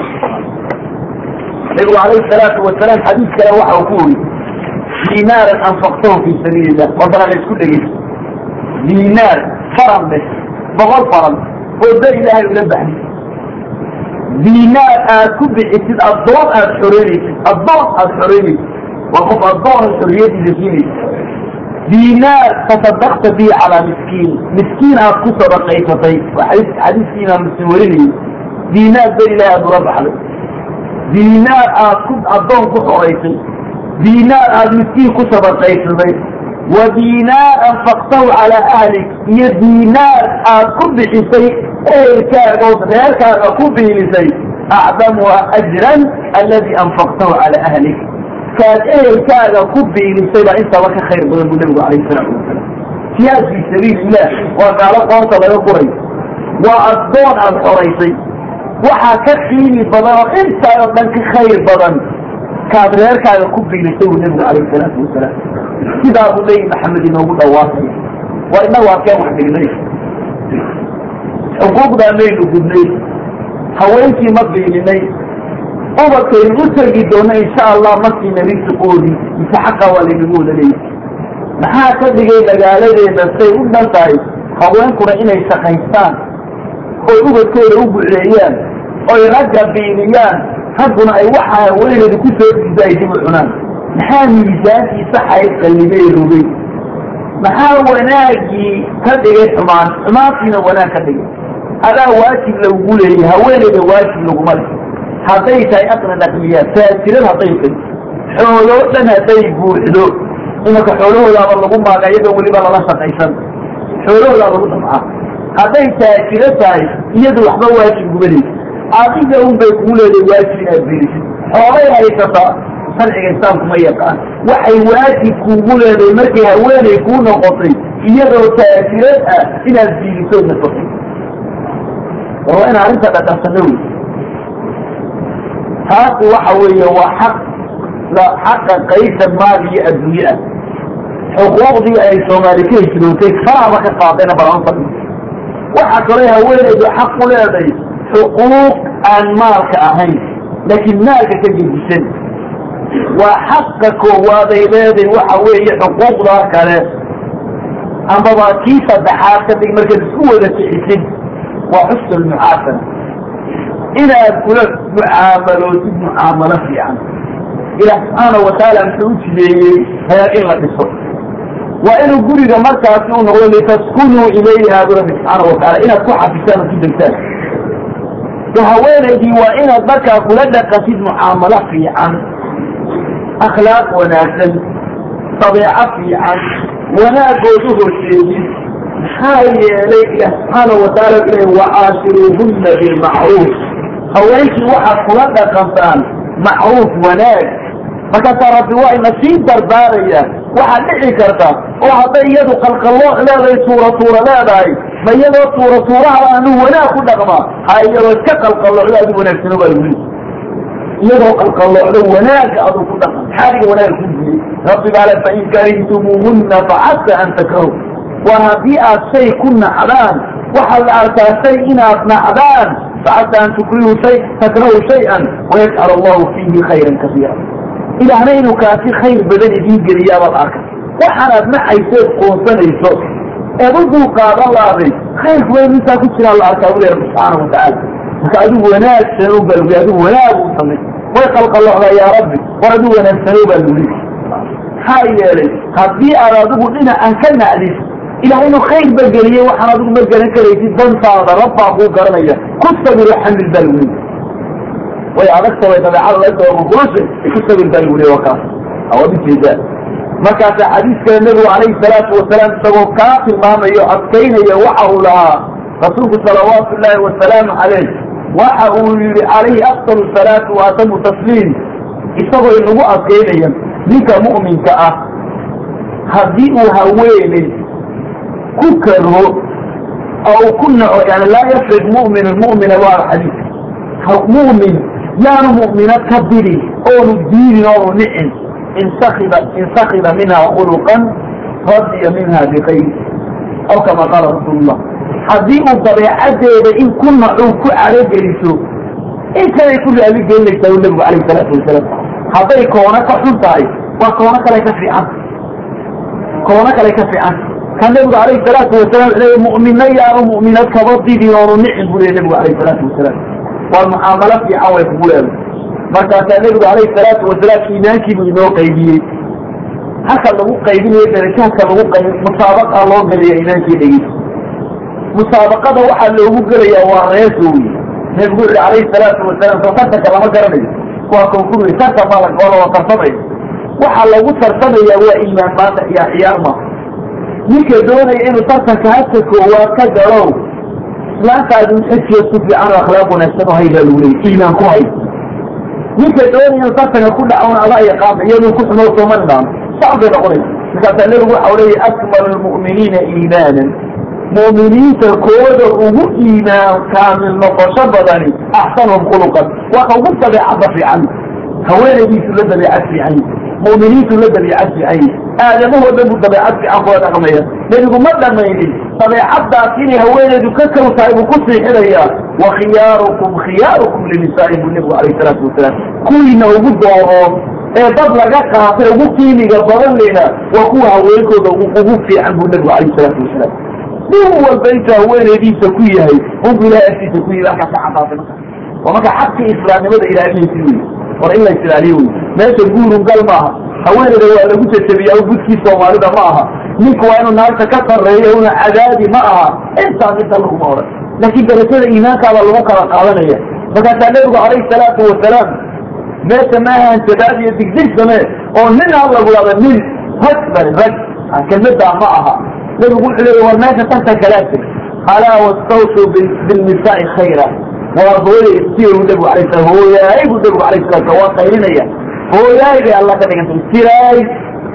nabigu alayhi salaatu wasalaam xadiis kale waxa uu ku uri dinaaran anfaqtahu fi sabiili illah warbana la isku dhegeysa dinaar faran be boqol faran. Oo da ilaahay ula baxay dinaar aad ku bixisid addoon aad xoreynaysid. Addoon aad xoreynaysid. Waa qof addoon xorriyadiisa siinaysa dinaar tasadakta bihi calaa miskiin. Miskiin aad ku sadaqaysatay. Waa xadiis xadiiskii imaam muslim werinayay dinaar da ilaahay aad ula baxday. Dinaar aad ku addoon ku xoraysay dinaar aad miskiin ku sadaqaysatay wa dinaar anfaqtahu calaa ahlik iyo dinaar aad ku bixisay ehelkaaga ood reerkaaga ku biilisay acdamuha ajran aladi anfaqtahu calaa ahlik kaad ehelkaaga ku biilisay baa intaba ka khayr badan buu nabigu alayh salaatu wasalaam jihaad fi sabiil waa gaalo qoonta laga guray waa addoon aad xoraysay waxaa ka qiimi badan oo intaa oo dhan ka khayr badan kaad reerkaaga ku biilisay buu nabigu alayh salaatu wasalaam sidaa buu nebi maxamed inoogu dhawaaqay. Waa inagu arkeen wax dhignay. Xuquuqdaa maynu gudnay. Haweenkii ma biilinay ubadkaynu u tegi doono insha allah markiina risiqoodii mise xaqa waa laynagu wada leeyahy maxaa ka dhigay magaaladeeda say u dhan tahay? Haweenkuna inay shaqaystaan. Oy ubadkooda u buceeyaan oy ragga biiliyaan ragguna ay waxa haweeneedu ku soo diida ay dib u cunaan. Maxaa miisaankii saxay qallimey rogay maxaa wanaagii ka dhigay xumaan? Xumaantiina wanaag ka dhigay. Adaa waajib lagugu leeyay haweeneyda waajib laguma le hadday tahay aqna dhaqmiyaa taajirad hadday tay xooloo dhan hadday buuxdo. Imanka xoolahoodaaba lagu maaga iyadoo weliba lala shaqaysan. Xoolahoodaa lagu dhamcaa hadday taajiro tahay iyadu waxba waajib gubanaysa adiga un bay kugu leedahay waajib inaad bilisid xoolay haysataa sharciga islaamku ma yaqaan. Waxay waajib kuugu leedahay markay haweeney kuu noqotay iyadoo taajirad ah inaad biilisood nafaqay war waa in arrinta dhaqansano wey taasi waxa weeye waa xaq xaqa qaysa maal iyo adduunye ah. Xuquuqdii ay soomaali ka hijrootay faraba ka qaadayna balanfa waxaa kaloo haweeneydu xaq u leedahay xuquuq aan maalka ahayn laakiin maalka ka gedisan waa xaqa koowaaday leedahay waxa weeye xuquuqdaa kale. Ambaba kii saddexaad ka dhig markaad isku wada sixisid waa xusn lmuxaasana inaad kula mucaamalootid mucaamalo fiican. Ilaah subxaana watacaala muxuu u jideeyey reer in la dhiso. Waa inuu guriga markaasi u noqdo litaskunuu ilayha bu rabbi subxaana wataala inaad ku xafisaan oo ku degtaan haweenaydii waa inaad markaa kula dhaqatid mucaamalo fiican akhlaaq wanaagsan dabeeco fiican wanaagood u horseedid maxaa yeelay ilaah subxaana wataala ilay wacaashiruuhunna bilmacruuf haweenkii waxaad kula dhaqantaan macruuf wanaag markaasaa rabbi waa ina sii dardaaraya waxaad dhici karta oo hadday iyadu qalqallooc leedahay tuura tuura leedahay ma iyadoo tuura tuuraha anu wanaag ku dhaqmaa ha iyadoo iska qalqalloocdo adu wanaagsano baa wuli iyadoo qalqalloocdo wanaaga aduu ku dhaqan xaaliga wanaaga ku jiyey rabbi baa le fain karihtumuuhunna facasa an takrahu. War haddii aad shay ku nacdaan waxaa la arkaa shay inaad nacdaan facasa an tukrihu shay takrahu shay-an wayajcal allahu fiihi khayran kasiira. Ilaahna kaasi khayr badan idiin geliyaabaad arka waxaanaad nacayseed qoonsanayso eed u laaday khayrku weyn intaa ku jiraa la arkaa bule rabbi subxaana watacaala marka adigu wanaagsan u balwi adigu wanaag u samay. Way qalqalocdaa yaa rabbi war adigu wanaagsano baa luli maxaa yeelay haddii aad adigu dhinacan ka nacdid ilaah inuu khayr ba geliyey waxaan adigu ma garan karaysid dantaada rabbaa kuu garanaya ku sabiro xamil baa luli way adagta way dabeecada lasoogurusha ku sabir baa luli waa kaas. Awaad u jeedaa markaasa xadiiskale nebigu calayhi salaatu wasalaam isagoo kaa tilmaamayo adkaynaya waxa uu lahaa rasuulku salawaatu llaahi wasalaamu caleyh waxa uu yihi calayhi afdal salaatu wa atamu tasliim. Isagoo inagu adkaynaya ninka mu'minka ah haddii uu haweeney ku karo oo ku naco yani laa yafrid mu'min mumina waa xadiis. Mu'min yaanu mu'minad ka bidin oonu diidin oonu nicin in sakida in sakida minha khuluqan radiya minha bikayr aw kama qaala rasuulullah haddii uu dabeecadeeda in ku nacuu ku carogeliso in kalay ku raaligelinaysaa u nabigu calayh salaatu wasalaam hadday koono ka xun tahay waa koono kale ka fiican koono kale ka fiican ka nabigu calayhi salaatu wasalaam le mu'mina yaanu mu'minad kaba didin oonu nicin buu leey nabigu calayh salaatu wasalaam waa mucaamalo fiican way kugu leeday markaasaa nebigu calayhi salaatu wasalaam iimaankiibuu inoo qaybiyey halka lagu qaybinayo darajaadka lagu qayb musaabaqa loo geliya iimaankii dhegeysa musaabaqada waxaa loogu gelayaa waa reeso wey nebigu yihi calayhi salaatu wasalaam soo tartanka lama garanayo. Waa konkuri tartan baa lagoola waa tartamaya waxaa lagu tartamayaa waa iimaan maanta ciyaar ciyaar ma. Ninka doonaya inuu tartanka hadka koowaad ka galo islaantaadu xejiyo si fiican oo akhlaaq wanaagsan oo haydaa lagu leeyay iimaan ku hay ninka doonaya inuu tartanka ku dhacoon adaa yaqaana iyaduu ku xumo soomali dhaamo sax bay noqonaysa. Markaasaa nebigu waxa leeyahy akmalu lmu'miniina iimaanan. Mu'miniinta kooda ugu iimaan kaamil noqosho badani axsanhum khuluqan. Waa ka ugu dabeecadda fiican. Haweenaydiisu la dabeecad fiican mu'miniintu la dabeecad fiican aadamahoo dhan buu dabeecad fiican kula dhaqmaya nebigu ma dhamaynin dabeecaddaas inay haweenaydu ka kow tahay buu ku siixinayaa wa khiyaarukum linisaa'i buu nebigu calayh salaatu wasalaam kuwiina ugu dooroon ee dad laga qaatay ugu qiimiga badan lena waa kuwa haweenkooda ugu fiican buu nebigu calayh salaatu wasalaam. Nin walba intuu haweenaydiisa ku yahay unbu ilahay agtiisa ku yihi halkaas ka cadaatay marka waa marka xaqii islaamnimada ilaalinaysi wey war in la islaaliyo wey meesha guurun gal maaha haweeneyda waa lagu jajabiyaa gudkii soomaalida ma aha ninku waa inuu naagta ka sarreeyo una cadaadi ma aha intaa midta laguma odhan laakiin darajada iimaankaaba lagu kala qaadanaya markaasaa nebigu calayhi salaatu wasalaam meesha maahan shabaab iyo digdig samee oo nin ha lagu hada nin rag bari rag kelmadaa ma aha nebigu wuxuu leeya war meesha tartan kalaa jir alaa wastawsuu bilnisaai khayra waa hooyay istiru nebigu alay slam hooyaay buu nebigu alayh salaam waa qaylinaya hooyaay bay alla ka dhigantay istiraay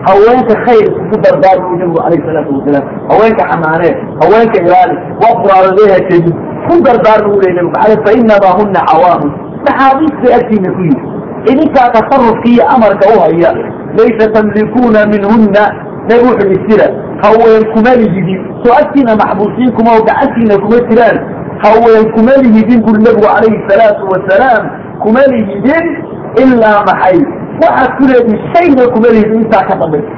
haweenka khayr isku dardaar buu nebigu alayh salaatu wasalaam haweenka xanaanee haweenka ilaali waa quraadadeha kadib ku dardaar buu leey nebigu ale fa inamaa huna cawaamu saxaabiistay agtiina ku yidhi idinkaa tasarufki iyo amarka u haya laysa tamlikuuna minhuna nebigu wuxuu istira haween kuma lihidin soo agtiina maxbuusiin kuma oo gacantiina kuma jiraan haween kuma lihidin buri nebigu calayhi salaatu wasalaam kuma lihidin ilaa maxay waxaad ku leedihi shayna kuma lihidin intaa ka dambaysa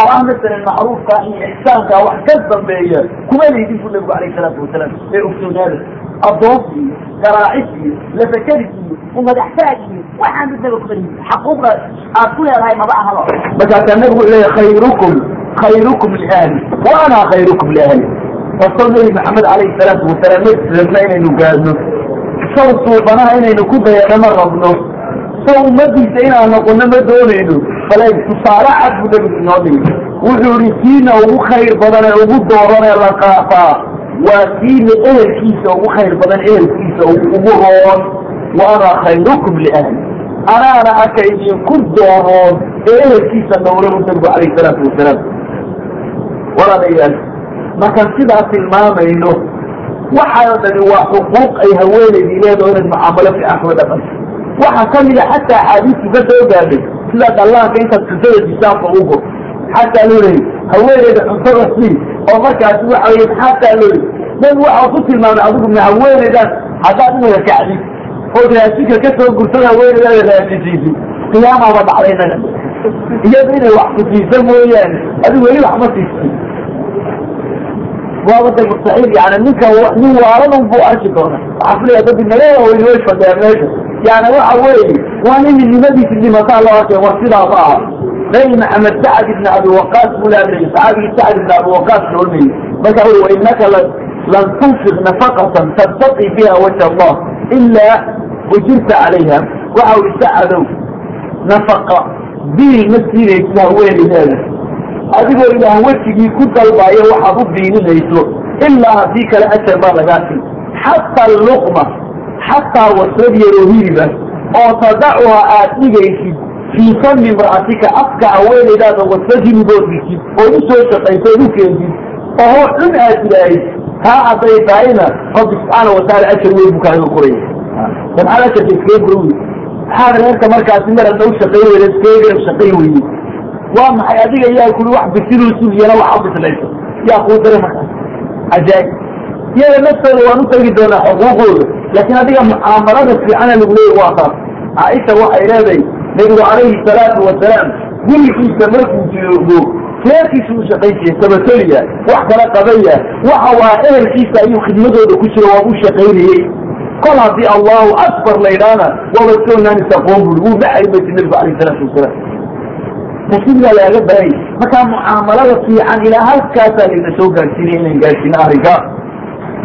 oo ah masalan macruufka iyo ixsaanka wax ka dambeeya kuma leydin bu nabigu alayh salaatu wasalaam ee ogsoonaada addoon iyo garaacis iyo lafakaris iyo umadaxtaag iyo waxaa midnaba kuma leydin xaquuqda aad ku leedahay maba ahaba markaasaa nabigu leeya khayrukum. Khayrukum liahli wa khayrukum liahli rasuul nabi maxamed alayhi salaatu wasalaam ma inaynu gaadno saw suubanaha inaynu ku dayano ma rabno. Saw ummadiisa inaan noqono ma doonayno. Bale tusaale cad buu nabigu inoo dhigi wuxuu ihi kiina ugu khayr badan ee ugu dooran ee la qaataa waa kiina ehelkiisa ugu khayr badan ehelkiisa ugu roon wa ana khayrukum liahli anaana aka idinku dooroon ee ehelkiisa dhowra bu nabigu alayhi salaatu wasalaam walaalayaal markaan sidaa tilmaamayno waxaa dhani waa xuquuq ay haweenaydii leedaho inaad mucaamalo fiican kula dhaqanto waxaa ka mid a xataa axaadiistu ka soo gaadhay sida dhallaanka intaad cuntada jisaanka ugo xataa loo leeyay haweeneyda cuntada sii oo markaasi waxa weye xataa loo leey nabigu waxaa ku tilmaamay adigu ma haweeneydan haddaad inaga kacdid ood raashinka ka soo gurtada haweeneydaada raasisiisid qiyaamaaba dhacday inaga. Iyado inay wax ku siisa mooyaane adigu weli wax ma siisay waa wada mustaxiil yani ninka nin waalan buu arki doona waxaa filaya dad inaga waaweyn way fadhiyaan meesha yani waxa weeye waa nin nimadiisi dhimataa loo arkay war sidaas aha nabi maxamed sacd ibn abi waqaas buu laadayay saxaabigii sacd ibn abi waqaas loodhayay marka ui wa inaka lan tunfiq nafaqatan tabtaqi biha wajha allah ilaa ujirta calayha waxa ui sacadow nafaqa biil ma siinaysa haweeneydeeda adigoo ilaah wejigii ku dalbaayo waxaad u biininayso ilaa haddii kale ajar baa lagaa siin. Xataa luqma xataa waslad yaroo hiliba oo tadacuha aad dhigaysid fii fami imra'atika afka haweeneydaada waslad hilibood dhigtid ood u soo shaqaysood u keentid oo xun aad tidhaahid taa hadday tahayna rabbi subxaana wataala ajar weyn buu kaaga koraya samxaad ajarka iskaga kora wey maxaad reerka markaasi mar adna u shaqayn weyda iskaga garab shaqayn weyday waa maxay adiga yaa kuli wax bisiluu sugiyana wax u bislayso yaa kuu diray markaas cajaayib iyada naftooda waan u doonaa xuquuqooda laakiin adiga mucaamalada fiicana lagu leeyay waa taas. Caaisha waxay leedahay nabigu calayhi salaatu wasalaam gurigiisa markuu joogo reerkiisa u shaqayn jiray sabatoliya wax kala qabaya waxa waa ehelkiisa ayuu khidmadooda ku jiro waa u shaqaynayey kol haddii allahu akbar la yidhaahna waaba soonaan isaqoon buri wuu dhacay maysi nabigu alayh salaatu wasalaam tasiibaa laaga baray. Markaa mucaamalada fiican ilaa halkaasaa layna soo gaadsiinaya inaan gaadsiino arrinka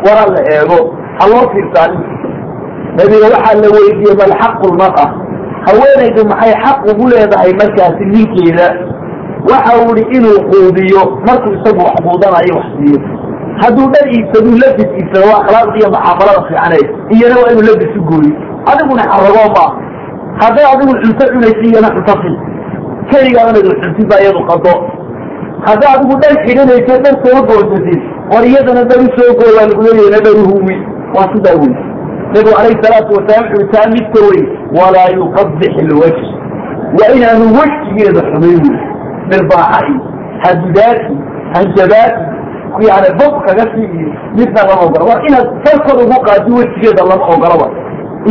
waraa la eego ha loo fiirsaa nabiga waxaa la weydiiyey mal xaqu lmar'a haweenaydu maxay xaq ugu leedahay markaasi ninkeeda? Waxa uu ihi inuu quudiyo. Markuu isagu wax quudanayo wax siiyo hadduu dhar iibsaduu labis iibsado waa akhlaaqda iyo mucaamalada fiicaneed iyana waa inuu labis u gooyo. Adiguna xaragoo maa hadday adigu cunto cunaysa iyana cunto si keligaadana xuntid baa iyadu qado hadday adigu dhar xidhanayso dhar soo goosasid war iyadana dhar u soo goo waa lagu leeyahna dhar uhuwi waa sidaa wey nabigu calayhi salaatu wasalaam wuxuu taa midka wey walaa yuqabix ilwajh waa inaanu wejigeeda xumayn wey mirbaaxa iyo hadidaati hanjabaati yani bob kaga sii iyo midna lama ogola war inaad salkod ugu qaadi wejigeeda lama ogolaba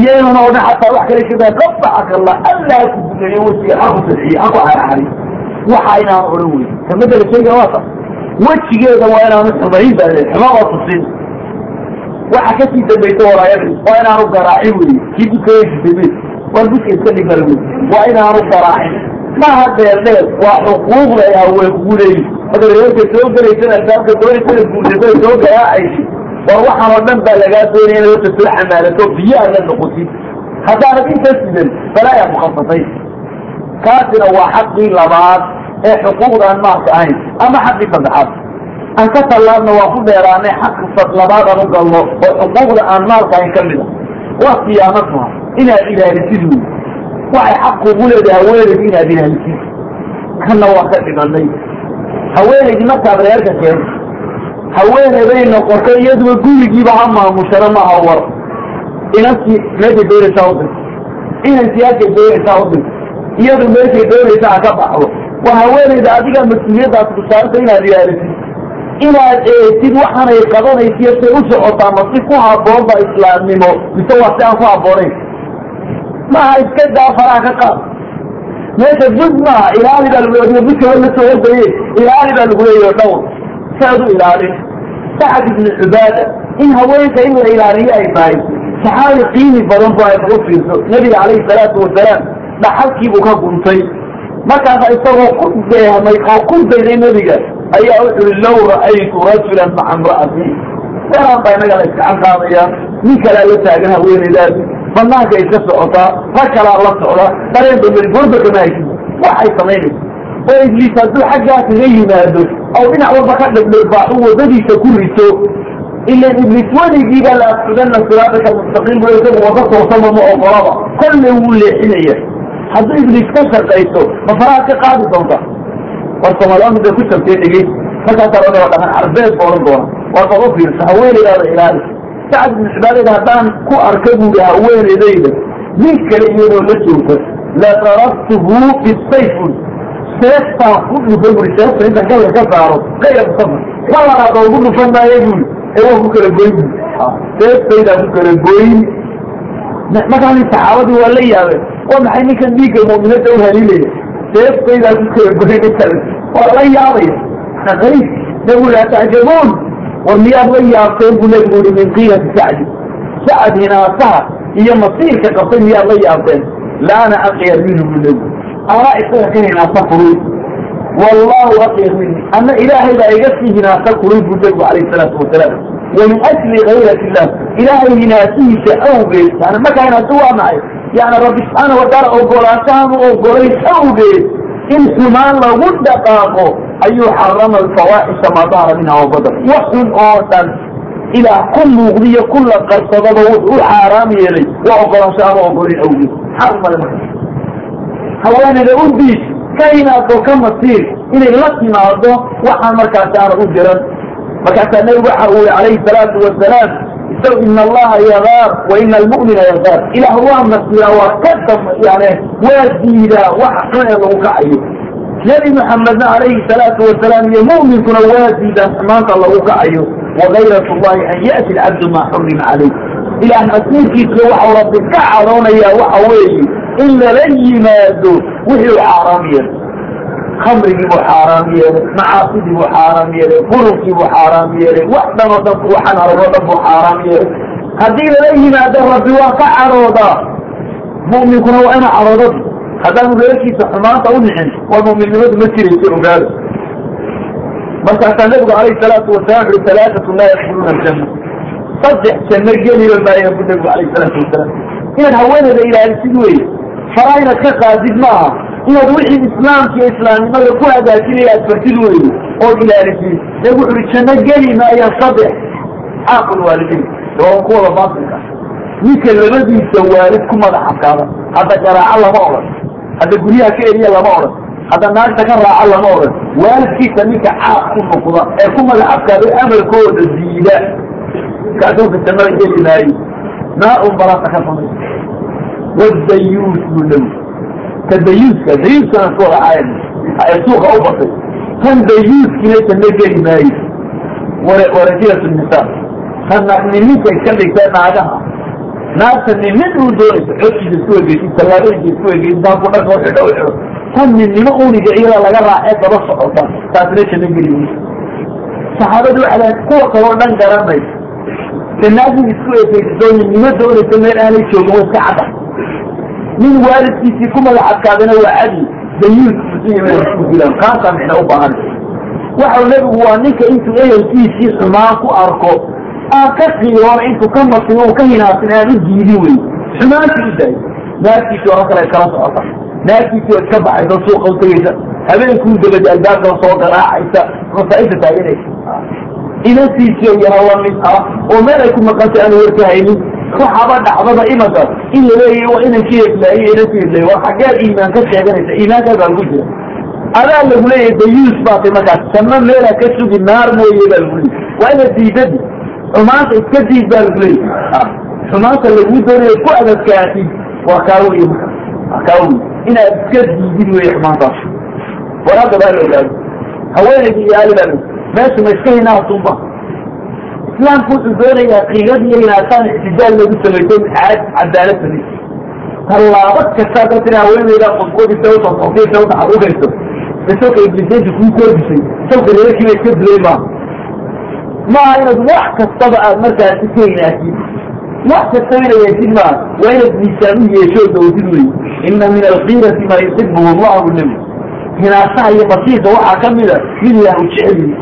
iyo inuuna odhan xataa wax kale kadaa qabaxaka allah allaa ku duneeyo wejiga ha ku sadxiye ha waxa inaan odhan wey kamadala shayga waa taas wejigeeda waa inaanu xumayn baa xuma oo tusin. Waxa ka sii dambaysa walaayada waa inaanu garaacin wey kii dukayadisame war duska iska dhigmala wey waa inaanu garaacin. Maha dheer dheer waa xuquuqda ay haween kugu leeyihiin marka reerka soo gelaysana albaabka doonaysana guursada soo garaacaysi war waxaan oo dhan baa lagaa doonaya inaad horta soo xamaalato biyo la noqotid haddaanad inta sidan balaayaa ku qabsatay kaasina waa xaqii labaad ee xuquuqda aan maalka ahayn ama xaqii saddexaad. Aan ka tallaabna waa ku dheeraanay xaq labaad aan u galno oo xuquuqda aan maalka ahayn ka mid a waa siyaamatuha inaad ilaalisid wey waxay xaq kugu leedahay haweenaydi inaad ilaalisid. Kanna waa ka dhimanay. Haweenaydi markaad reerka keento haweeneyday noqotay iyaduba gurigiiba ha maamushana maha war. Inantii meeshay doonaysaa u dirto inankii halkay doonaysaa u dirto iyadu meeshay doonaysaa ha ka baxdo. Waa haweeneyda adiga mas'uuliyaddaas ku saarta inaad ilaalisid inaad eetid waxaanay qabanaysiyo say u socotaa ma si ku habboonba islaamnimo. Mise waa si aan ku habboonayn. Maha iska daa faraha ka qaad. Meesha bud maaha ilaali baa lagu leeya budka la soo ordaye ilaali baa lagu leeyahy dhowr saad u ilaalin sacad ibnu cubaada in haweenka in la ilaaliyo ay tahay saxaabi qiimi badan bu ay kaga fiirso. Nebiga calayhi salaatu wasalaam dhaxalkiibuu ka guntay. Markaasa isagoo ku deehmay oo ku dayday nebiga ayaa wuxu ui low ra'aytu rajulan maca imra'ati weeraan baa inaga la iskacan qaadaya nin kalea la taagan haweenaydaas banaanka iska socotaa rag kalaa la socda dareen bameri goorba kama waxay samaynaysa oo ibliis hadduu xaggaa kaga yimaado oo dhinac walba ka dhibdhirbaaxu waddadiisa ku rito ilan ibliis weligiiba la ascudana siraadaka mustaqiim bu isagu wada toosama ma ogolaba. Kolle wuu leexinaya. Hadduu ibliis ka shaqayso ma faraha ka qaadi doonta? War soomaaliyaan bay ku shabtee dhegey markaasaa laga dhaqan carbeed ba odhan doona. War baba fiirsa haweenaydaada ilaali. Sacad ibnu cibaadada haddaan ku arka buuri haweenaydayda nin kale iyadoo la joogta la darabtuhu bisayfun seeftaan ku dhufay buri seefta inta galka ka saaro kayra musafa walalaada ugu dhufan maayo buri ee waa ku kala goyn. Buri seeftaydaa ku kala goyn. Markaa saxaabadii waa la yaabe waa maxay ninkan dhiigga mu'minada u haliilaya seeftaydaa ku kala goyn inta waa la yaabaya ayb nabigu laa tacjabuun war miyaad la yaabteen buu nabigu ui min qiilati sacdi. Sacad iyo masiirka qabtay miyaad la yaabteen. Laana aqyar minhu buu nabigu anaa isaga ka hinaasa kulul wallahu aqyar mini ana ilaahay baa iga sii hinaasa kulul buu nabigu alayh salaatu wasalaam wamin ajli gayrat illah ilaahay hinaasihiisa awgeed. Yani markaa hinaasa waa maxay yani rabbi subxaana wataala ogolaanshahan u ogolayn awgeed in xumaan lagu dhaqaaqo ayuu xarama alfawaaxisha maa dahara minha wabadar wax xun oo dhan. Ilaa ku muuqdiyo kula qarsadaba wuxuu u xaaraam yeelay waa ogolaansho ama ogolin awgeed. Xarmale marka haweeneyda u diid ka inaado ka masiir inay la timaado waxaan markaasi aana u jiran markaasaa nebigu waxa uu yihi calayhi salaatu wasalaam isaw ina allaha yagaar wa ina almu'mina yagaar ilaah waa masiira waa ka dam yani waa diidaa waxa xun ee lagu kacayo. Nebi maxamedna calayhi salaatu wasalaam iyo mu'minkuna waa diidaan xumaanta lagu kacayo. Wagayrat llahi an ya'ti alcabdu maa xurima calayh ilaah masiirkiisa waxau rabbi ka cadoonayaa waxa weeye in lala yimaado wixii u xaaraam yeelay. Khamrigii buu xaaraam yeelay macaasidii buu xaaraam yeelay qurubkii buu xaaraam yeelay wax dhan oo dhan waxaan argo dhan buu xaaraam yeelay. Haddii lala yimaado rabbi waa ka cadoodaa mu'minkuna waa ina cadoodadi haddaanu reerkiisa xumaanta u nixin waa mu'minnimadu ma jiraysa ogaada markaasaa nabigu alayhi salaatu wasalaam ui alaaatu laa yadkhuluuna aljanna saddex janno geliba maayaan bu nabigu alayh salaatu wasalaam. Inaad haweeneyda ilaalisid weye faraa inaad ka qaadid maaha. Inaad wixii islaamka iyo islaamnimada ku hagaajinaya aad fartid weye ood ilaalisid. Nabigu wuxu uhi janno geli maayaan saddex caaqul waalidiin waa kuwada baatilka. Ninka labadiisa waalid ku madax adkaada hadda garaaco lama odhan hadda guryaha ka eriya lama odhan hadda naagta ka raaco lama odhan waalidkiisa ninka caaq ku noqda ee ku madax adkaaday amarkooda diida kaasuuka jannada geli maayo naar un barasa ka samay wadayuus buu nabi ka dayuuska dayuuskana isku wada caayan ee suuqa u batay kan dayuuskina janno geli maayo warajilatu nisaa kana nininka iska dhigta naagaha naagta ninin uu doonayso xooskiisa isku egeysi tallaabooyinka isku egeysi baaku dhanka u xidho xidho tan ninnimo uniga iyada laga raacee daba socota taasina janno geli mayso saxaabadu waxay lahayd kuwa kaloo dhan garanaysa naagin isku ekeysiso ninnimo doonaysa meel aanay joogin wa iska cadda. Nin waalidkiisii ku madax adkaadana waa cadi dayuusku dilaan kaasaa micna u baahan. Waxau nebigu waa ninka intuu ehelkiisii xumaan ku arko aan ka qiiroon intuu ka masin u ka hinaasin aan u diidin wey xumaantii u daay naagtiisi ora kale iskala socota. Naagtiisii oo iska baxaysa suuqa u habeenkuu dabadi albaabkan soo garaacaysa. Masaaibta taaganaysa inantiisii oo yara la mid ah oo meel ay ku maqantay aan warka haynin. Waxaba dhacdaba imaka in la leeyahy waa inankii heblaaye inanki heblaaye war xaggeed iimaan ka sheeganaysa. Iimaankaas aan ku jira adaa lagu leeyahay dayuus baatay markaas. Janno meela ka sugi naar mooye baa lagu leeyay waa inaad diidadi. Xumaanta iska diid baa lagu leeyay xumaanta lagu doonayo ku adadkaatid waa kaa wey marka. Waa kaa wey inaad iska diidid wey xumaantaas. War baa la ogaado haweenaydii iyo ali baa la meesha ma iska hinaasunba islaamku wuxuu doonayaa qiilad iyo hinaataan ictidaal lagu samayso caad cadaalad samaysa tallaabo kastaa da tiri haweeneyda qodqodi sawta qodqodi sawta aad ugayso de sawka ibliseynta kuu koordisay sawka reerkii bay iska dilay maaha maaha inaad wax kastaba aad markaasi ka hinaatid wax kastaba ina yeeshid maaha waa inaad miisaan u yeesho dawdid wey ina min alkiirati maa yuxibuhu allahu nabi hinaasaha iyo basiisa waxaa ka mida mid ilaahu jeceliyi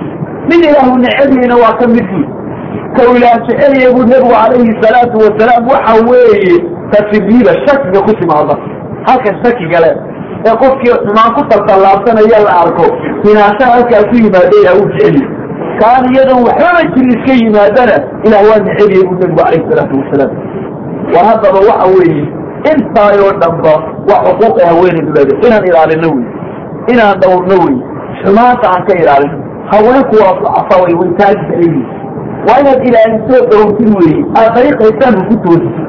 mid ilaahu necebiyena waa ka mid buy ka ilaah jeceliya buu nebigu calayhi salaatu wasalaam waxa weeye tafiriida shakiga ku timaada halka shakiga le ee qofkii xumaan ku taltallaabsanaya la arko hinaasaha halkaa ku yimaada ilaah uu jeceliy kaan iyadoon waxbaba jiri iska yimaadana ilaah waa necebiyey buu nebigu calayhi salaatu wasalaam war haddaba waxa weeye intaayoo dhanba waa xuquuqa haweeneydu leedahay inaan ilaalino wey inaan dhawrno wey xumaanta aan ka ilaalino haweenku waa ducafa way taagsayihin waa inaad ilaaliso dhowrtid weeye. Aad dariiqaysaanku ku toosisid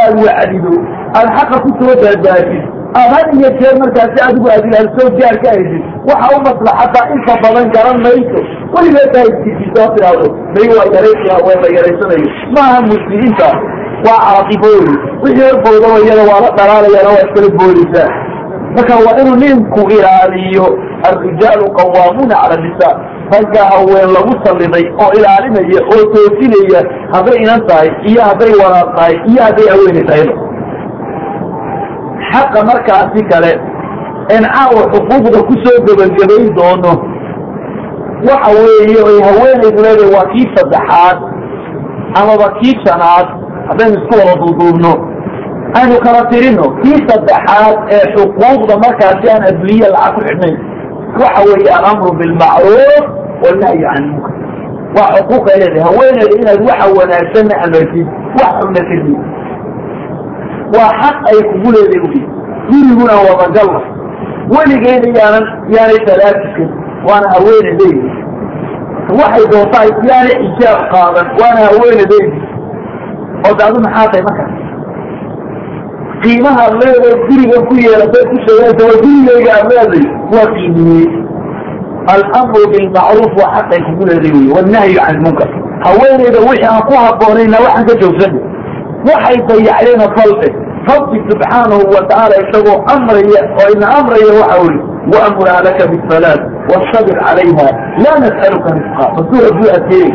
aad wacdido. Aad xaqa ku soo baadbaadid aad had iyo jeer markaasi adigu aad ilaaliso jaar ka haysid waxa u maslaxataa inta badan garan mayso. Weligeed haydkiisoo tidhaahdo may waa yaraysa waa la yaraysanayo. Maaha muslimiinta. Waa caatifo wey wixii horboodaba iyada waa la dhalaalayana waa iskala boodaysaa marka waa inuu ninku ilaaliyo alrijaalu qawaamuuna cala nisaa ragga haween lagu salliday oo ilaalinaya oo toosinaya hadday inan tahay iyo hadday walaad tahay iyo hadday haweenay tahayba xaqa markaasi kale en xuquuqda ku soo gebagabayn doono waxa weeye oy haweenaydu leedahay waa kii saddexaad amaba kii shanaad haddaynu isku wada duuduubno. Aynu kala tirino kii saddexaad ee xuquuqda markaasi aan adduunya lacag ku xidhnayn waxa weeye alamru bilmacruuf xuquuqay leedahay haweeneyda inaad waxa wanaagsanna amartid wax xunna ka did waa xaq ay kugu leedahay ui guriguna wadagalla weligeeda yaanan yaanay talaafiskan waana haweenedaydi waxay doontaa yaanay xijaab qaadan waana haweenedaydi oo daadu maxaa tahay marka qiimaha leedahay gurigan ku yeelatay ku sheegaysa waa gurigayga aad leeday waa qiimiyey alamru bilmacruuf waa xaqay kugu leeday wey wannahyu can ilmunkar haweeneyda wixii aan ku habboonayna waxaan ka joogsana waxay dayacdeena falte rabbi subxaanahu wa tacaala isagoo amraya oo ina amraya waxa uri waamur ahlaka bisalaat wastabir calayha laa nas'aluka risqa masuul aduu ateey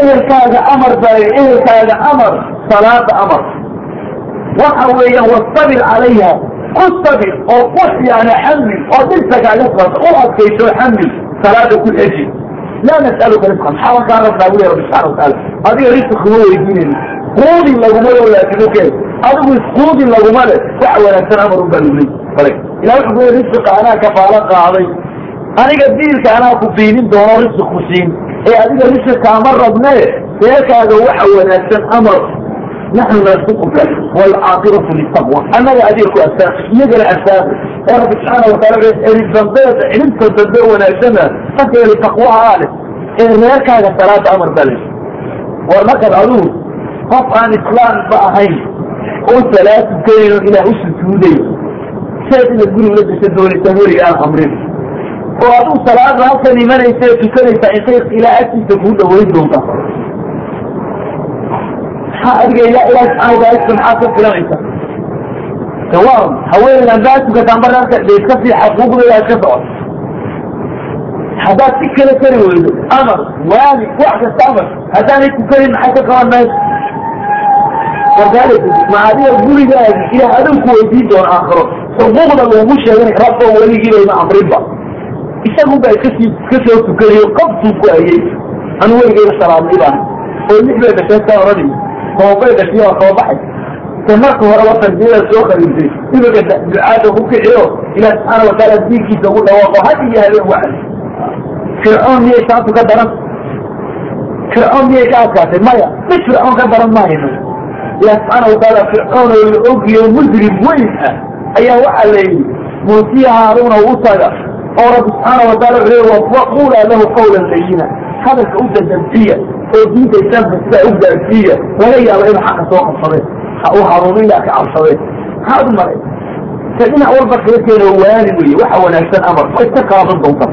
ehelkaaga amar baa ehelkaaga amar salaada amar waxa weeyaan wastabir calayha ku sabir oo ku yani xamil oo dhirta kaaga saato u adkayso xamil salaada ku xeji laa nas'aluka risqa maxaa kaa rabnaa buli rabbi subxana wataala adiga risq kuma weydiinayno quudin laguma laakinuke adigu isquudin laguma le wax wanaagsan amar lagu leey bale ilah wuxuu ku yidhi risqa anaa kafaalo qaaday aniga diilka anaa ku biinin doono risq ku siin ee adiga risq kaama rabne reerkaaga waxa wanaagsan amar naxnu narsuquka waalcaaqibatu litaqwa annaga adiga ku astaa iyagana astaaqi oo rabbi subxaana wataala celin dambeed cilinta dambe wanaagsana dadkeeda taqwaha leh ee reerkaaga salaada amar baa leh war markaad adigu qof aan islaam ba ahayn oo salaad tukanayno ilaah u sujuudayo seed inaad guriga la gasho doonaysaa weliga aan amrin oo adigu salaada halkan imanaysa ee tukanaysaa intay ilaa agtiisa kuu dhaweyn doonta maxaa adiga ila ilaah subxaana wataala maxaa ka filanaysa. Sawaan haweeneyda haddaad tukataan bararka sii xaquuqdeeda iska socod haddaad si kale kari weydo amar waali wax kasta amar haddaanay tukanin maxay ka qaban mayso wakaalika ma adiga gurigaaga ilaah adigu ku weydiin doona aakhiro. Xuquuqda loogu sheegan rabbo weligiibayma amrinba isagu baa iskasii iska soo tukanayo qabtuu ku hayay anu weligeyda salaadnay baan oo lix bay dhasheen ka oranayo toobay dhashay waa soo baxay te marka horeba tarbiyada soo khaliisay imika ducaada ku kiciyo ilaah subxaana wataala diinkiisa ugu dhawaaqo had iyo habeen wacdi fircoon miyay saantu ka daran fircoon miyay ka adkaatay maya mid fircoon ka daran mahayno ilaah subxaana wataala fircoon oo la ogiyo mujrim weyn ah ayaa waxaa la yidhi muusiya haaruna u taga oo rabbi subxaana wataala wuxuu waqula lahu qawlan layina hadalka u dadabsiya oo diinta islaamka sidaa u gaarsiiya laga yaabo inuu xaqa soo qabsadeen u haruuno ilaa ka cabsadeen maxaad u maray? Ka dhinac walba kaga keeno waani weye waxa wanaagsan amar way iska qaadan doonta.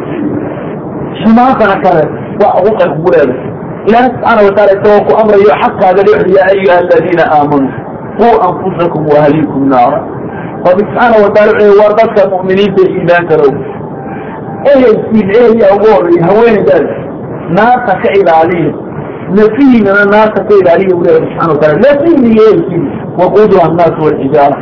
Xumaantana kale waa xuquuqay kugu leedahay ilaahay subxaana wataala isagoo ku amrayo xaqaaga dhexdi yaa ayuha aladiina aamanuu quu anfusakum waahliikum naara. Rabbi subxaana wataala wuxuu war dadka mu'miniinta iimaanka low ehelkiin eheliya ugu horreeya haweeneydaas naarta ka ilaaliya nafihiinana naarta ka ilaaliya buu leeyahay subxana wataala ehelkiina waquuduha annaasu walxijaara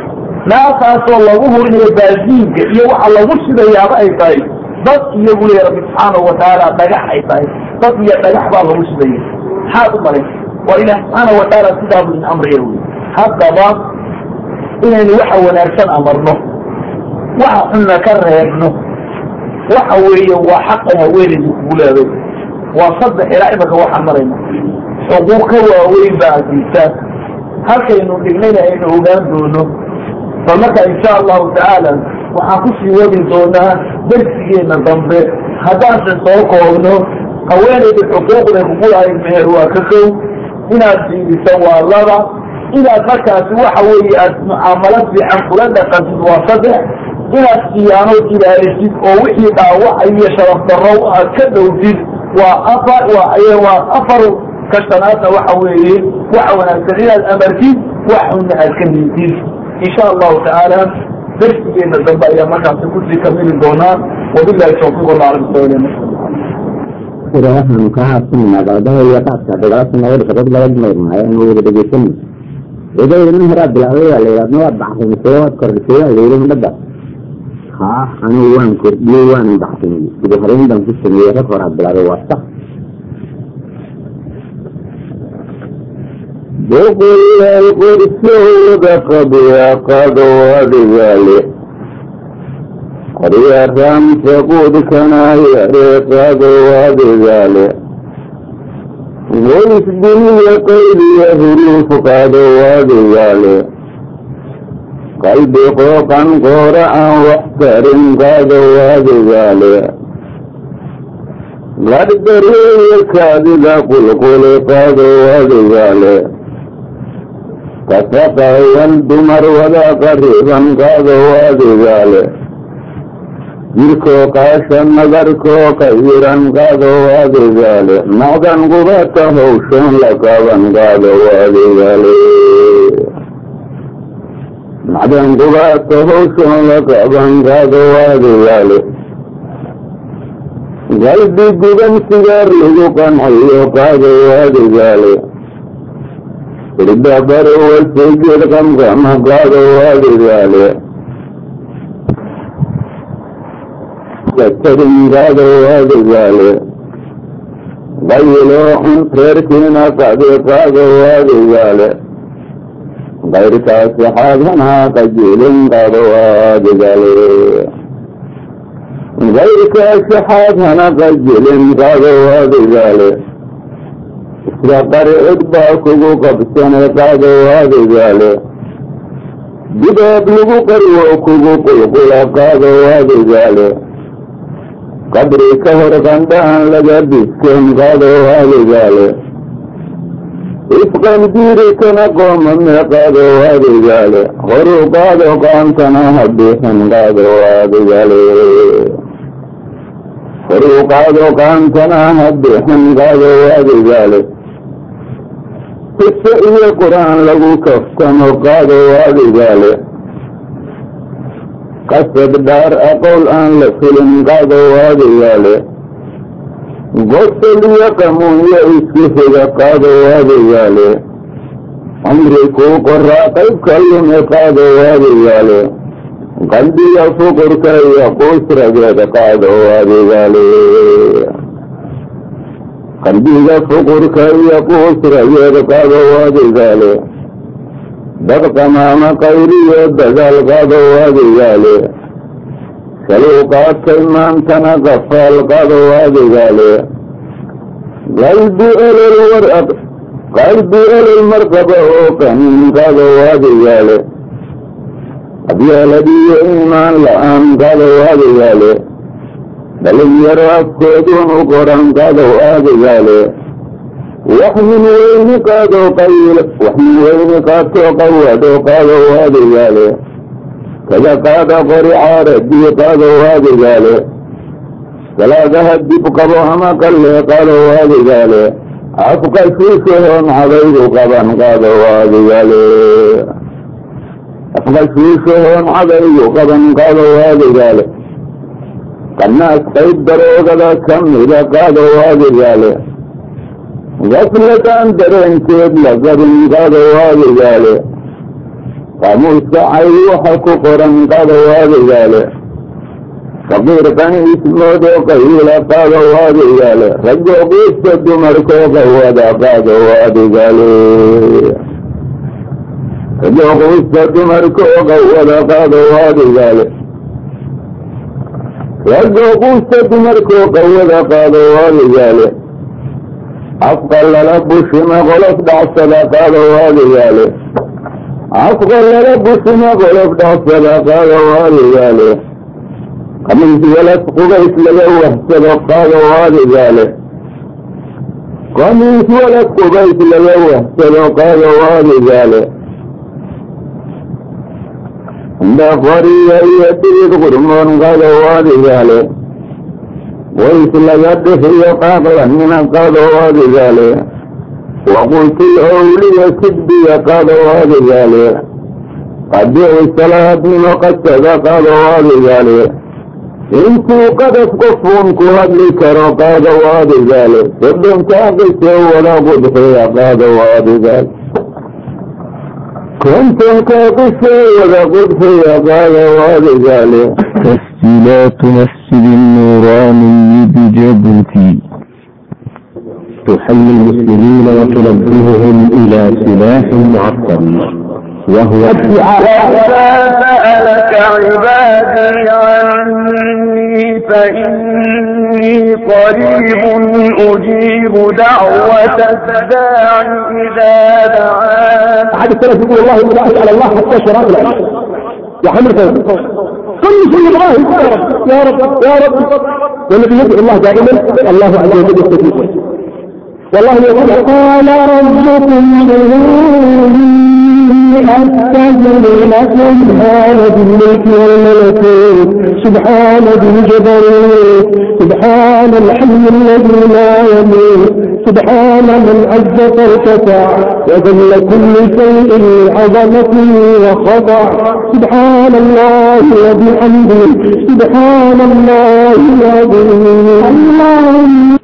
naartaasoo lagu hurinayo baasiinka iyo waxa lagu shidayaaba ay tahay dad iyo buu leeyahay rabbi subxaanahu watacaala dhagax ay tahay dad iyo dhagax baa lagu shidaya maxaad u malayn waa ilaah subxaana watacaala sidaa buu in amraya wy haddaba inaynu waxa wanaagsan amarno waxa xunna ka reebno waxa weeye waa xaqan haweenaydu kugu leeday waa saddex ilaa imaka waxaan marayna xuquuq ka waaweyn baa jirta. Halkaynu dhignayna aynu ogaan doono. Bal marka insha allahu tacaala waxaan ku sii wadi doonaa dersigeena dambe. Haddaanse soo koobno haweenayda xuquuqda kugu lahayd meher waa ka kow. Inaad fiiriso waa laba. Inaad markaasi waxa weeye aad mucaamalo fiican kula dhaqantid waa saddex. Inaad siyaanood ilaalisid oo wixii dhaawaca iyo sharaf darrow aad ka dhowtid waa afar waa afar ka shanaadna waxa weeye waxa wanaagsan inaad amartid wax xunna aad ka niitid insha allahu tacaala darsigeena dambe ayaa markaasi ku sii kamili doonaa wabilahi tawfiiq waxaanu sax boqolaal qorsowda qabiya qado adigaale qorya raamsa qudkanayare qado adigaale ways duniya qayliya huruuf qado adigaale qalbi qooqan qoora aan wax karin qado adigaale gadgareeya kaadida qulquli qado adigaale kasaqayan dumar wada qariban qado adigaale jirkoo qaasha nadarkoo qayiran qado adigaale macdan qubata hawshan la qaban qado adigaale macdan qubata hawshan la qaban qado adigaale qalbi guban sigaar lagu qanciyo qado irdabar wasajir qamqama qado adigaale tarin qado adigaale qaylo un reerkiina qadi qado adigaale qayrkaasi xaadana qajilin qado adigaale gayrkaasi xaadana qajilin qado adigaale isla qarcid baa kugu qabsanay qado adigaale dibaab lagu qarwo kugu qulqula qado adigaale qabri ka hor qandhaan laga bisken qado adigaale isqandiiri kana qoomame adigaale horu qaado qaantana habixin qado adigaale horu qaado qaantana habixin qado adigaale qise iyo qur'aan lagu kaftamo qado adigaale qasad dhaar aqowl aan la filin qado adigaale gosol iyo qamuunyo isku xiga qado adigaale cumri kuu qoraa qaybka lume qado adigaale qalbiga fuqurka iyo quusrageed qado adigaale qalbiga fuqurka iyo quusrageed qado adigaale dad qamaama qayliyo dadaal qado adigaale saluu qaadkay maantana qafaal qado adigaale qalbi olol war qalbi olol marqaba oo qanin qado adigaale abyaaladiyo iimaan la'aan qado adigaale dhalinyaro afkoodun u qoran qadow adigaale wax min weyni qaado qayl wax min weyni qaato qawado qadow adigaale kaga qaada qori caaradii qadow adigaale salaadaha dib qabo ama qalle qadow adigaale afka shuushahoon cadaygu qaban qadow adigaale afqashiishahoon cadaygu qaban qaado waadigaale qanaas qayb daroogada ka mida qaado waadigaale gafladaan dareenkeed la qabin qaado waadigaale qaamuuska cay waxa ku qoran qaado waadigaale faqiir qaniismoodoo qayiila qaado waadigaale raggo qiista dumarkoo qawada qaado waadigaale raggo qiista dumarkoo qawada qaado waadigaale raggo quusta dumarkoo qawada qaado waadigaale afqa lala bushima qolof dhacsada qaado waadigaale afqa lala bushima qolof dhacsada qaado waadigaale qamiis walad qubays laga wahsado qaado waadigaale qamiis walad qubays laga wahsado qaado waadigaale indhafariya iyo dhibid qurmoon qaado waadigaale ways laga dhixiyo qaaqlanina qaado waadigaale waqultil owliya kidbiya qaado waadigaale qadici salaadnimo qasada qaado waadigaale intuu qadaf qofuun ku hadli karo qaado waadigaale sodonkaa qisee wada qudxiya qaado kontonka qisooda qudsiga qala wadigaale tasjiilaatu masjidi nuuraaniyi bijabuuti تحيي المسلمين وتنبههم إلى سلاح معظم وهو إذا سألك عبادي عني فإن إني قريب أجيب دعوة الداع إذا دعان أحد السلف يقول الله يدعي على الله حتى شراب العيش وحمل فوق كل شيء يبغاه يا رب يا رب والذي يدعو الله دائما الله عز وجل يستجيب والله يقول قال ربكم ادعوني حتى زين سبحان ذي الملك والملكوت سبحان ذي الجبروت سبحان الحي الذي لا يموت سبحان من عز فارتفع وذل كل شيء لعظمته وخضع سبحان الله وبحمده سبحان الله العظيم اللهم